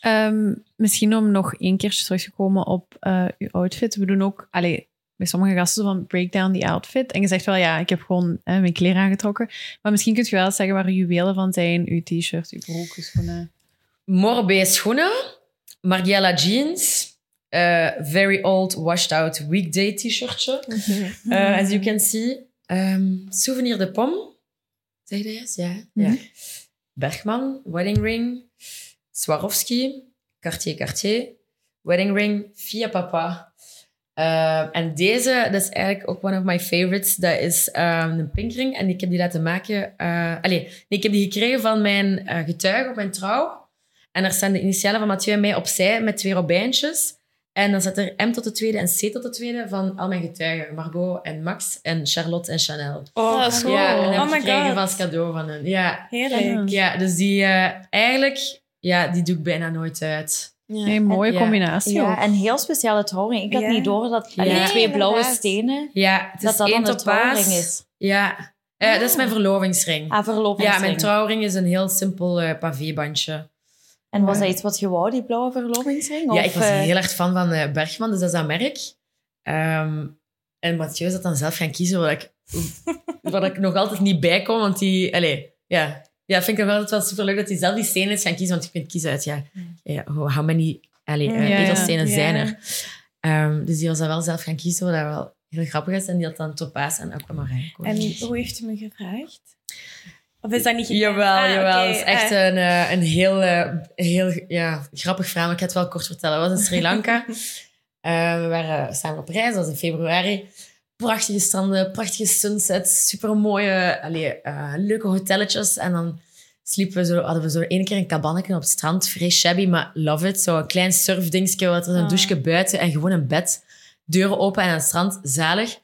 Ehm, misschien om nog één keertje terug te komen op eh uw outfit. We doen ook, allee, bij sommige gasten van break down die outfit. En je zegt wel, ja, ik heb gewoon hè, mijn kleren aangetrokken. Maar misschien kun je wel zeggen waar uw juwelen van zijn. Uw t-shirt, uw broek, uw schoenen. Morbe schoenen, Margiela jeans, eh, very old washed out weekday t-shirtje. Uh, as you can see. Ehm, souvenir de Pomme. Zeg je dat? Ja. ja. Bergman, wedding ring. Swarovski, Cartier Cartier. Wedding ring, via papa. Eh, en deze, dat is eigenlijk ook one of my favorites. Dat is ehm, een pinkring. En ik heb die laten maken... eh allee, nee, ik heb die gekregen van mijn eh, getuige op mijn trouw. En daar staan de initialen van Mathieu en mij opzij met twee robijntjes. En dan zit er M tot de tweede en C tot de tweede van al mijn getuigen. Margot en Max en Charlotte en Chanel. Oh, Dat is cool. Ja, en dat heb oh ik my gekregen god. van als cadeau van hen. Ja, Heerlijk. ja dus die eh, eigenlijk... Ja, die doe ik bijna nooit uit. Een mooie Ja. combinatie Ja, en heel speciale trouwring. Ik had Ja. niet door dat Ja. Nee, twee blauwe stenen, Ja, het dat is dat één dan de topaas. trouwring is. Ja, Eh, dat is mijn verlovingsring. Ah, verlovingsring. Ja, mijn trouwring is een heel simpel eh pavébandje. En was dat iets wat je wou, die blauwe verlovingsring? Ja, Of, ik was eh, heel erg fan van eh, Bergman, dus dat is dat merk. Ehm, en Mathieu is dat dan zelf gaan kiezen, waar ik, waar ik nog altijd niet bij kom, want die... Allee, ja. Ja, vind ik nog altijd wel superleuk dat hij zelf die stenen is gaan kiezen, want je kunt kiezen uit, ja, ja hoe- how many allee, eh, Ja, edelstenen Ja. zijn er. Ehm, dus die was dat wel zelf gaan kiezen, wat dat wel heel grappig is. En die had dan topaas en aquamarijn. En hoe heeft u me gevraagd? Of is dat niet gevraagd? Jawel, Ah, jawel. Het is echt eh, een, eh, een heel, eh, heel ja, grappig verhaal. maar Ik ga het wel kort vertellen. Het was in Sri Lanka. Eh, we waren samen op reis, dat was in februari. Prachtige stranden, prachtige sunsets, supermooie, allee, eh, leuke hotelletjes. En dan sliepen we zo, hadden we zo één keer een kabannetje op het strand. Vrij shabby, maar love it. Zo een klein surfdingetje, wat er een Ah. douche buiten en gewoon een bed. Deuren open en aan het strand, zalig.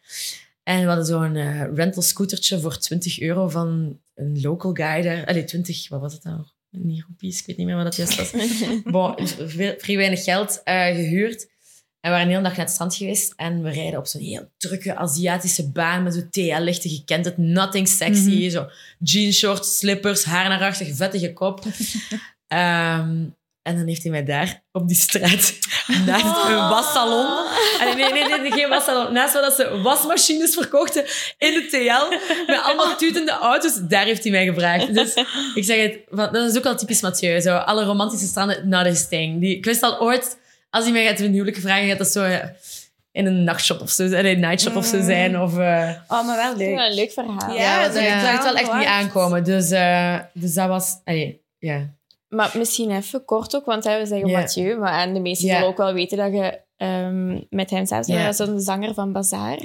En we hadden zo'n eh rental scootertje voor 20 euro van een local guy daar. Allee, 20, wat was het nou? Niet roepies, ik weet niet meer wat dat juist was. bon, vrij weinig geld eh, gehuurd. En we waren een hele dag naar het strand geweest. En we rijden op zo'n heel drukke Aziatische baan met zo'n TL-lichten. Je kent het, nothing sexy. Zo jeanshorts, slippers, haar naar achter, vettige kop. Ehm, en dan heeft hij mij daar op die straat naast een wassalon. En nee, nee, nee, nee, geen wassalon. Naast waar dat ze wasmachines verkochten in de TL. Met allemaal tutende auto's. Daar heeft hij mij gevraagd. Dus ik zeg het, van- dat is ook wel typisch Mathieu. Zo, alle romantische stranden, not his thing. Die, ik wist al ooit, als hij mij gaat een huwelijk vragen, gaat dat zo eh, in een nachtshop of zo zijn. In een nightshop of zo zijn. Of, eh, Oh, maar wel Ja, leuk. een leuk verhaal. Ja, ja, dat zag het wel echt niet aankomen. Dus, eh, dus dat was... allee, ja. Maar misschien even kort ook, want hè, we zeggen Ja. Mathieu, maar en de meesten zullen ook wel weten dat je ehm, met hem samen bent. Dat is een zanger van Bazaar.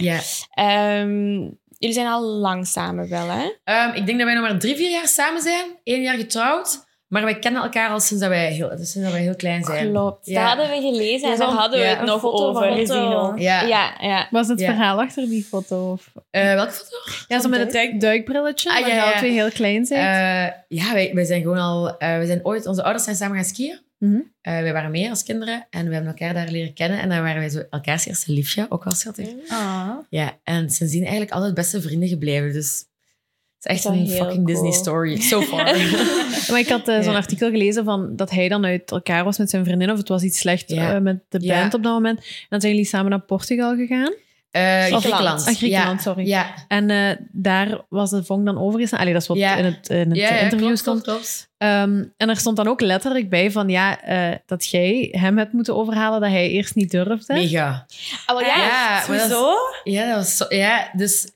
Ehm, jullie zijn al lang samen wel, hè? Ehm, ik denk dat wij nog maar drie, vier jaar samen zijn. Eén jaar getrouwd. Maar wij kennen elkaar al sinds dat wij heel, dus sinds dat wij heel klein zijn. Klopt. Ja. Dat hadden we gelezen en daar hadden we ja, het nog foto van over. gezien. Ja. Ja, ja. Was het Ja. verhaal achter die foto? Of... Eh, welke foto? Ja, zo met het duik- duikbrilletje, Ah, waar ja, twee heel klein zijn. Eh, ja, wij, wij zijn gewoon al... eh, we zijn ooit... Onze ouders zijn samen gaan skiën. Eh, wij waren mee als kinderen. En we hebben elkaar daar leren kennen. En dan waren wij zo elkaars eerste liefje. Ook wel schattig. Ah. Ja, en sindsdien eigenlijk altijd beste vrienden gebleven. Dus het is echt Dat is een fucking Disney story. So far. Maar ik had eh, zo'n Ja. artikel gelezen van dat hij dan uit elkaar was met zijn vriendin, of het was iets slecht Ja. eh, met de Ja. band op dat moment. En dan zijn jullie samen naar Portugal gegaan. Eh, Griekenland. Ah, Griekenland, ja. sorry. Ja, En eh, daar was de vonk dan overgestaan. Allee, dat is wat Ja. in het, in het ja, ja, interview klopt, stond. klopt, klopt. Ehm, en er stond dan ook letterlijk bij van ja, eh, dat jij hem hebt moeten overhalen dat hij eerst niet durfde. Mega. Wel, ja. Ja, dat Zo? Ja, dat was zo, ja, dus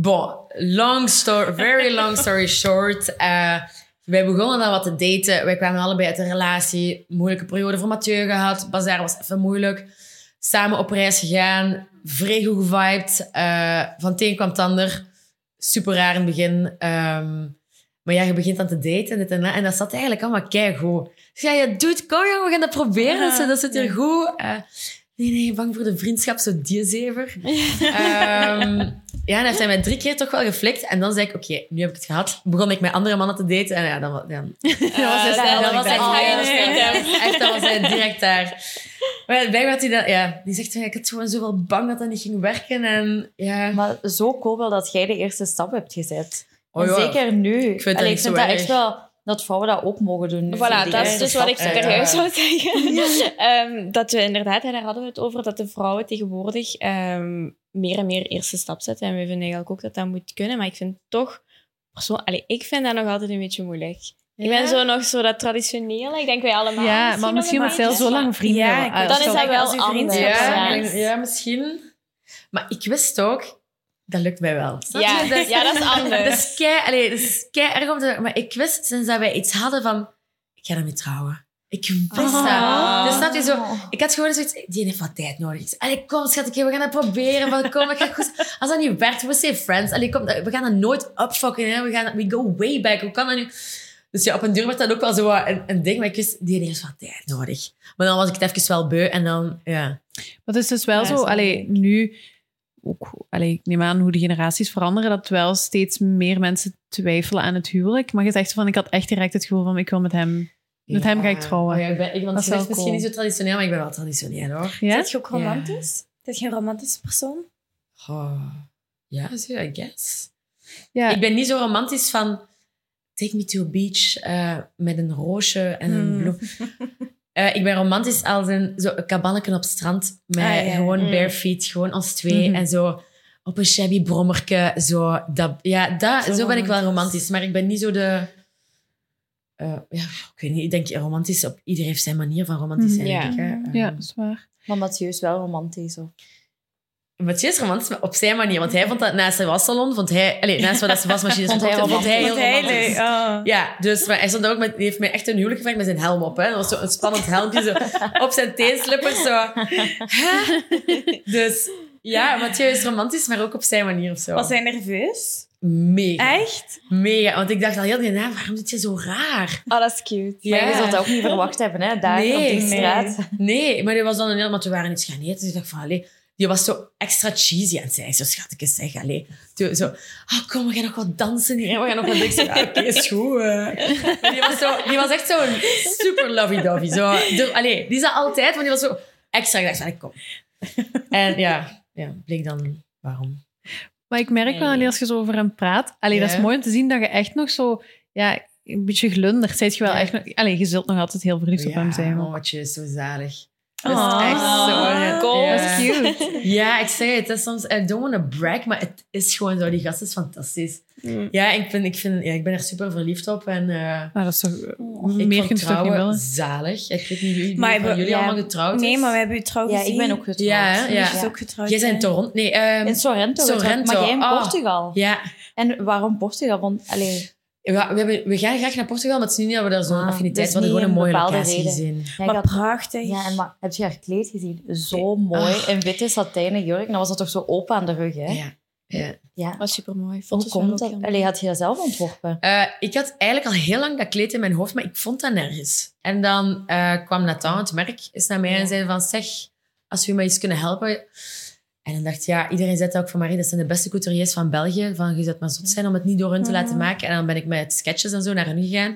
bon, long story, very long story short. eh, wij begonnen dan wat te daten. Wij kwamen allebei uit een relatie. Moeilijke periode voor Mathieu gehad. Bazaar was even moeilijk. Samen op reis gegaan. Vrij goed gevibed. Eh, van het een kwam het ander. Super raar in het begin. Ehm, maar ja, je begint dan te daten. Dit en, dat. en dat zat eigenlijk allemaal keigoed. Dus ja, je doet, kom jongen, we gaan dat proberen. Ja, dat, zit hier ja. goed. Eh, nee, nee, bang voor de vriendschap, zo die zever. Ja, en heeft hij mij drie keer toch wel geflikt. En dan zei ik, oké, nu heb ik het gehad. Begon ik met andere mannen te daten. En ja, dan, was dat- eigenlijk dan was hij dat- echt, dan was hij direct daar. Maar blijkbaar had hij dat, ja, die zegt, ik had gewoon zoveel bang dat dat niet ging werken. En ja, Maar zo cool wel dat jij de eerste stap hebt gezet. Oh, ja. zeker nu. Ik vind Allee, ik vind zo dat echt wel dat vrouwen dat ook mogen doen. nu. Voilà, dat is dus wat ik serieus zou zeggen. Ehm, dat we inderdaad, hè, daar hadden we het over, dat de vrouwen tegenwoordig ehm, meer en meer eerste stap zetten. En we vinden eigenlijk ook dat dat moet kunnen. Maar ik vind toch, persoon, allee, ik vind dat nog altijd een beetje moeilijk. Ik ben zo nog zo dat traditionele. Ik denk wij allemaal. Ja, misschien maar misschien moet zelf beetje, zo lang vrienden Ja, Dan is dat wel anders. Ja. ja, misschien. Maar ik wist ook, dat lukt mij wel. Snap Ja, je? Dat is, ja, dat is anders. dat is kei, allee, dat is kei erg om te Maar ik wist sinds dat wij iets hadden van, ik ga ermee trouwen. Ik wist dat. Dus snap je zo, ik had gewoon zoiets, die heeft wat tijd nodig. Allee, kom schat, we gaan het proberen. Van, kom, ik ga goed. Als dat niet werkt, we say friends. Allee, kom, we gaan dat nooit upfucken. Hè. We, gaan, we go way back. Hoe kan dat nu? Dus ja, op een duur werd dat ook wel zo een, een ding. Maar ik wist, die heeft wat tijd nodig. Maar dan was ik het even wel beu. En dan, ja. Maar het is dus wel Ja, zo, allee, nu, ook, allee, ik neem aan hoe de generaties veranderen, dat wel steeds meer mensen twijfelen aan het huwelijk. Maar je zegt van, ik had echt direct het gevoel van, ik wil met hem, met hem ga ik trouwen. Oh ja, ik ben, ik, want Dat je misschien cool. niet zo traditioneel, maar ik ben wel traditioneel hoor. Ja? Zet je ook romantisch? Zet je een romantische persoon? Oh, ja, zo, I guess. Ja. Ik ben niet zo romantisch van take me to a beach eh, met een roosje en een Hmm. bloem. Eh, ik ben romantisch als een, zo, een kabannetje op het strand met Ah, ja. gewoon Mm. bare feet, gewoon ons twee. Mhm. En zo op een shabby brommerke. Zo, dat, ja, dat, zo, Zo ben ik wel romantisch. Maar ik ben niet zo de... eh, ja, ik weet niet. Ik denk romantisch... Op, iedereen heeft zijn manier van romantisch zijn, Mhm. denk ik. Hè. Ja, dat is waar. Maar Mathieu is wel romantisch. Of. Mathieu is romantisch, maar op zijn manier. Want hij vond dat naast zijn wassalon, vond hij... Allez, naast wat zijn wasmachine Vond hij vond hij heel hij romantisch. Oh. Ja, dus maar hij, stond ook met, hij heeft mij echt een huwelijk gevraagd met zijn helm op. Hè. Dat was zo een spannend helmpje zo, op zijn teenslippers. Zo. Dus ja, Mathieu is romantisch, maar ook op zijn manier of zo. Was hij nerveus? Mega. Echt? Mega. Want ik dacht al heel naam, waarom zit je zo raar? Oh, dat is cute. Maar je Ja. zult dat ook niet verwacht hebben, hè? Daar Nee, op die straat. Nee, maar die was dan een heel... Want we waren iets gaan eten, dus ik dacht van, allee... Die was zo extra cheesy aan het zijn. Ik zo, schatje, zeg, allee. Toen Zo, oh, kom, we gaan nog wat dansen hier. We gaan nog wat... Ik oké, is goed. eh. Die was, zo, die was echt zo'n super lovey-dovey. Zo, de- allee, die zat altijd, maar die was zo extra. Ik dacht kom. En ja, ja, bleek dan waarom. Maar ik merk wel, allee, als je zo over hem praat, allee, dat is mooi om te zien dat je echt nog zo, ja, een beetje glundert. Zijt je wel Ja. echt nog, allee, je zult nog altijd heel verliefd op hem zijn. oh, wat je zo zalig. Dat is Oh. echt zo... Cool. Ja. Dat is cute. Ja, ik zeg het, het is soms... I don't want to brag, maar het is gewoon zo. Die gast is fantastisch. Mm. Ja, ik, vind, ik, vind, ja, ik ben er super verliefd op. En eh Nou, dat is toch, ik meer vond kun je toch niet trouwen willen? zalig. Ik weet niet wie Maar van we- jullie ja. allemaal getrouwd Nee, maar we hebben u trouw Ja, gezien. ik ben ook getrouwd. Ja? Ja. Is ook getrouwd. Jij bent in? Toronto. Nee, ehm, In Sorrento. getrouwd, Maar jij in ah. Portugal. ja. En waarom Portugal? Want, allee, We, we, hebben, we gaan graag naar Portugal, maar het is niet dat we daar zo'n Ah, affiniteit dus van gewoon een een mooie bepaalde locatie gezien. ja, ik Maar had- prachtig. ja, en maar, heb je haar kleed gezien? Zo mooi. Ah. In witte satijnen jurk. Dan was dat toch zo open aan de rug, hè? Ja. Ja. Ja. was super mooi. Hoe Foto's komt dat? Allee, had je dat zelf ontworpen? Eh, ik had eigenlijk al heel lang dat kleed in mijn hoofd, maar ik vond dat nergens. En dan eh, kwam Nathan, het merk, is naar mij en zei van, zeg, als we me iets kunnen helpen. En dan dacht ik, ja, iedereen zegt ook van Marie, dat zijn de beste couturiers van België. Van, je zou maar zot zijn om het niet door hun te laten maken. En dan ben ik met sketches en zo naar hen gegaan.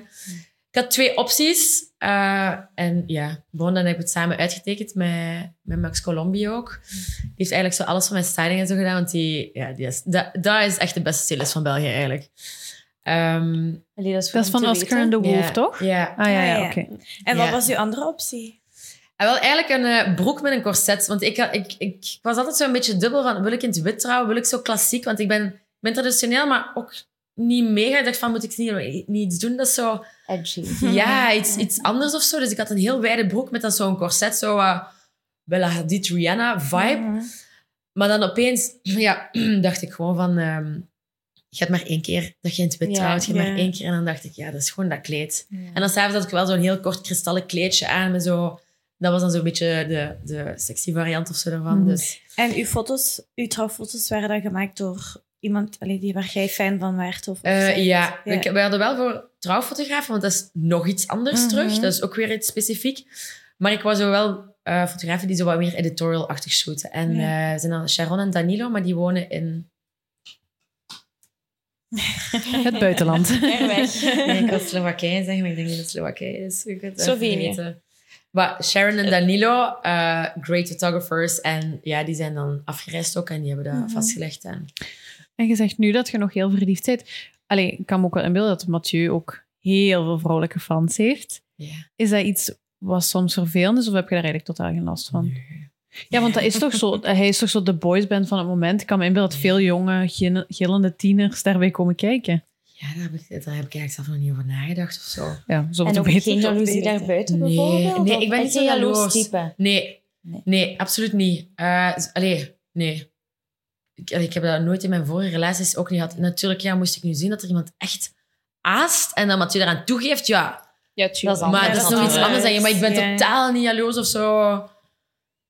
Ik had twee opties. eh, en ja, bon, dan heb ik het samen uitgetekend met, met Max Colombi ook. Die heeft eigenlijk zo alles van mijn styling en zo gedaan. Want die, ja, die is, dat, dat is echt de beste stylist van België eigenlijk. Ehm, Allee, dat is, Dat van Oscar en de Wolf, ja, toch? Ja. Ah ja, ja, ja. oké. En wat Ja. was uw andere optie? En wel eigenlijk een eh, broek met een corset. Want ik, ik, ik, was altijd zo een beetje dubbel van... Wil ik in het wit trouwen? Wil ik zo klassiek? Want ik ben, traditioneel, maar ook niet mega. Ik dacht van, moet ik niet, niet iets doen dat zo... Edgy. Ja, iets, iets anders of zo. Dus ik had een heel wijde broek met dan zo'n corset. Zo uh, Bella Hadid, Rihanna vibe. Maar dan opeens ja, dacht ik gewoon van... ehm, je hebt maar één keer dat je in het wit Ja, trouwt. Je ja. maar één keer. En dan dacht ik, ja, dat is gewoon dat kleed. En dan s'avonds had ik wel zo'n heel kort kristallen kleedje aan. Met zo, dat was dan zo'n beetje de, de sexy variant of zo daarvan. Mhm. Dus En uw foto's, uw trouwfoto's waren dan gemaakt door iemand allee, die waar jij fan van werd? Of, of Eh, ja, Ik, we hadden wel voor trouwfotografen, want dat is nog iets anders Mhm. terug. Dat is ook weer iets specifiek. Maar ik was zo wel eh, fotografen die zo wat meer editorial-achtig shooten. En Ja. eh zijn dan Sharon en Danilo, maar die wonen in... Het buitenland. Nee, ik wil Slowakije zeggen, maar ik denk niet dat het Slowakije is. Slovenië. Maar Sharon en Danilo, eh, great photographers. En ja, die zijn dan afgereisd ook en die hebben dat Mhm. vastgelegd. En, En je zegt nu dat je nog heel verliefd bent. Allee, ik kan me ook wel inbeelden dat Mathieu ook heel veel vrouwelijke fans heeft. ja. Is dat iets wat soms vervelend is of heb je daar eigenlijk totaal geen last van? Ja, want dat is toch zo, hij is toch zo de boysband van het moment. Ik kan me inbeelden dat veel jonge, gillende tieners daarbij komen kijken. Ja, daar heb, ik, daar heb ik eigenlijk zelf nog niet over nagedacht of zo. Ja, zo En te ook geen jaloezie daarbuiten Nee. bijvoorbeeld? Nee, ik ben niet zo een jaloers jaloers. type. Nee, Nee. nee, absoluut niet. Eh, z- allee, nee. Ik, ik heb dat nooit in mijn vorige relaties ook niet gehad. Natuurlijk, ja, moest ik nu zien dat er iemand echt aast en dan Mathieu eraan toegeeft, ja. Ja, tuurlijk. Maar Ja, dat is nog iets anders. dan je. Maar ik ben Ja. totaal niet jaloers of zo.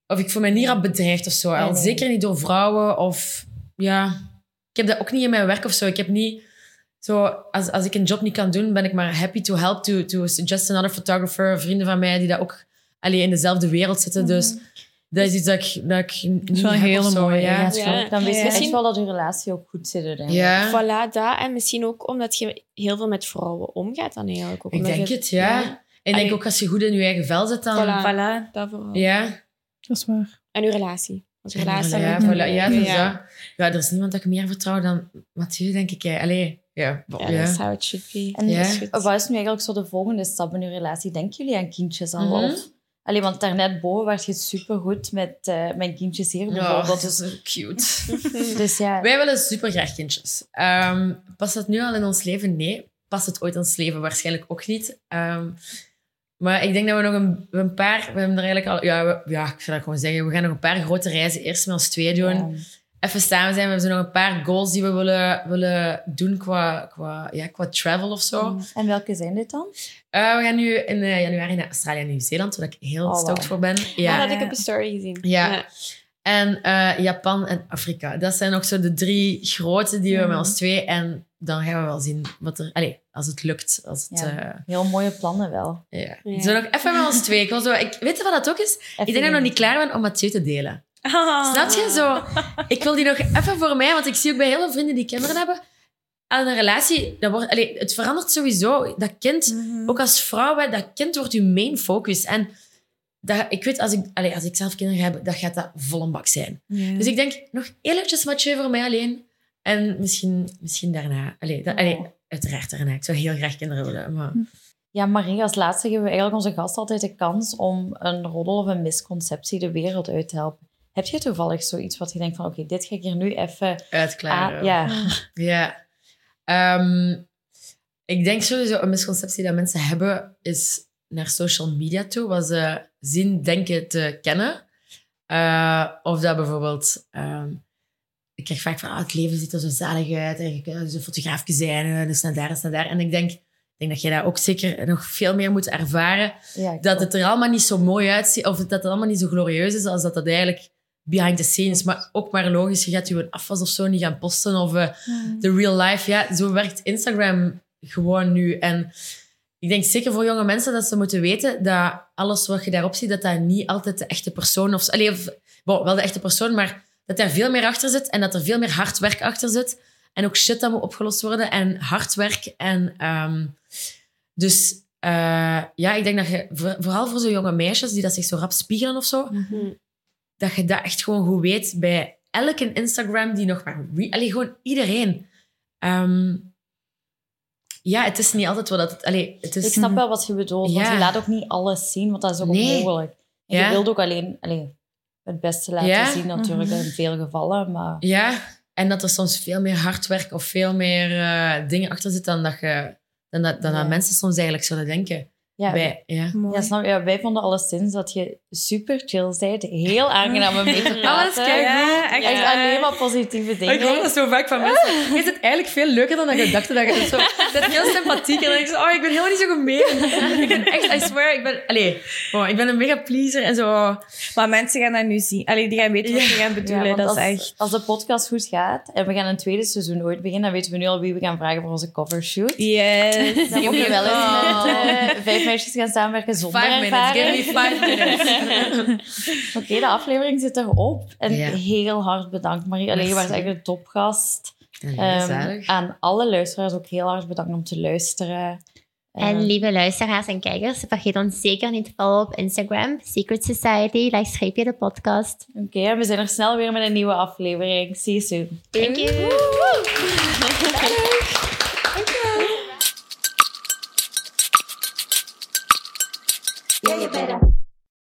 Of ik voel me niet rap bedreigd of zo. Nee, Al nee. Zeker niet door vrouwen of... Ja, ik heb dat ook niet in mijn werk of zo. Ik heb niet... Zo, als, als ik een job niet kan doen, ben ik maar happy to help, to, to suggest another photographer. Vrienden van mij die dat ook allee, in dezelfde wereld zitten. Dus dat is iets dat ik, dat ik niet is wel zo, mooie, Ja. Ja, Ja. zo. Dan weet je Ja. echt Misschien- wel dat je relatie ook goed zit. Ja. Voilà, dat. En misschien ook omdat je heel veel met vrouwen omgaat dan eigenlijk. Ook Ik denk je- het, ja. En ik denk ook als je goed in je eigen vel zit, dan... Voilà. Voilà. Dat vooral. Ja. Dat is waar. En uw relatie. Want je relatie ja, met- voilà. ja, dus ja. dat. ja, er is niemand dat ik meer vertrouw dan Mathieu, denk ik. hè. Allee, ja. Ja, ja. dat is how it should be. En Ja. Is wat is nu eigenlijk zo de volgende stap in uw relatie? Denken jullie aan kindjes al? Of, allee, want daarnet boven was je supergoed met eh, mijn kindjes hier Ja, bijvoorbeeld. dat Dus, is zo cute. dus ja, Wij willen super graag kindjes. Ehm, past dat nu al in ons leven? Nee. Past het ooit in ons leven? Waarschijnlijk ook niet. Ehm, maar ik denk dat we nog een, een paar... We hebben er eigenlijk al... Ja, we- ja, ik zou dat gewoon zeggen. We gaan nog een paar grote reizen eerst met ons twee doen. Even samen zijn. We hebben nog een paar goals die we willen, willen doen qua, qua, ja, qua travel of zo. En welke zijn dit dan? Eh, we gaan nu in eh, januari naar Australië en Nieuw-Zeeland, waar ik heel Oh, stoked voor ben. Ja, dat had ik op een story gezien. Ja. En eh, Japan en Afrika. Dat zijn ook zo de drie grote die we Mhm. met ons twee. En dan gaan we wel zien wat er... Allee, als het lukt. Als het, Ja. eh, Heel mooie plannen wel. ja. Ja. Zo nog even met ons twee. Ik zo, ik, weet je wat dat ook is? ik denk dat ik nog niet klaar ben om Mathieu te delen. Ah. Snap je? Zo, ik wil die nog even voor mij, want ik zie ook bij heel veel vrienden die kinderen hebben, aan een relatie, dat wordt, het verandert sowieso. Dat kind, Mhm. ook als vrouw, hè, dat kind wordt je main focus. En dat, ik weet, als ik, als ik zelf kinderen heb, dat gaat dat vol een bak zijn. Dus ik denk, nog heel eventjes Mathieu voor mij alleen. En misschien, misschien daarna. Allee, dat, allee, Oh. uiteraard daarna. Ik zou heel graag kinderen willen. Maar... Ja, Marie, als laatste geven we eigenlijk onze gast altijd de kans om een roddel of een misconceptie de wereld uit te helpen. Heb je toevallig zoiets wat je denkt van, oké, dit ga ik hier nu even... Uitklaren. ja. Ja. Ehm, ik denk sowieso een misconceptie dat mensen hebben is naar social media toe, wat ze zien, denken te kennen. Eh, of dat bijvoorbeeld... ehm, ik krijg vaak van, ah, het leven ziet er zo zalig uit. En je kunt dus een fotograafje zijn, en dus naar daar, dus naar daar. En ik denk, ik denk dat je daar ook zeker nog veel meer moet ervaren. ja Dat het er allemaal niet zo mooi uitziet, of dat het allemaal niet zo glorieus is als dat dat eigenlijk behind the scenes. Maar ook maar logisch, je gaat je afwas of zo niet gaan posten. Of eh, de real life. Ja, zo werkt Instagram gewoon nu. En ik denk zeker voor jonge mensen dat ze moeten weten dat alles wat je daarop ziet, dat dat niet altijd de echte persoon of... Allee, of bon, wel de echte persoon, maar dat daar veel meer achter zit en dat er veel meer hard werk achter zit. En ook shit dat moet opgelost worden en hard werk. En ehm, dus eh, ja, ik denk dat je, voor- vooral voor zo'n jonge meisjes die dat zich zo rap spiegelen of zo, Mhm. Dat je dat echt gewoon goed weet bij elke Instagram die nog maar... Allee, gewoon iedereen. Ehm, ja, het is niet altijd wat dat... Het, allee, het is... Ik snap wel wat je bedoelt, want je laat ook niet alles zien, want dat is ook Nee. onmogelijk. En Ja. Je wilt ook alleen allee, het beste laten Ja. zien, natuurlijk, in veel gevallen. Maar Ja, en dat er soms veel meer hard werk of veel meer eh, dingen achter zitten dan dat, je, dan dat, dan Ja. dat mensen soms eigenlijk zullen denken. Ja, Bij, ja. Ja, snap je? Ja, wij vonden alleszins dat je super chill bent. Heel aangenaam om mee te dat is praten. keigoed. Ja, echt. Echt alleen maar positieve Ik dingen. hoor dat zo vaak van mensen. Je zit eigenlijk veel leuker dan dat je dacht dat je zo. Je bent heel sympathiek. En dan denk ik zo, oh, ik ben helemaal niet zo gemeen. Ik ben echt, I swear, ik ben... Allee, oh, ik ben een mega pleaser en zo. Maar mensen gaan dat nu zien. Allee, die gaan weten wat je gaan bedoelen. dat als, is echt... als de podcast goed gaat en we gaan een tweede seizoen ooit beginnen, dan weten we nu al wie we gaan vragen voor onze covershoot. Yes. Dan mogen we wel eens met eh, vijf meisjes gaan samenwerken zonder Five minutes, give ervaring. me five minutes. Oké, de aflevering zit erop. En Ja. heel hard bedankt, Marie. Allee, je was echt een topgast. Ehm, zalig. aan alle luisteraars ook heel hard bedankt om te luisteren. En Ehm, lieve luisteraars en kijkers, vergeet ons zeker niet te volgen op Instagram, Secret Society, streepje de podcast. Oké, en we zijn er snel weer met een nieuwe aflevering. See you soon. Thank you! yeah, you better.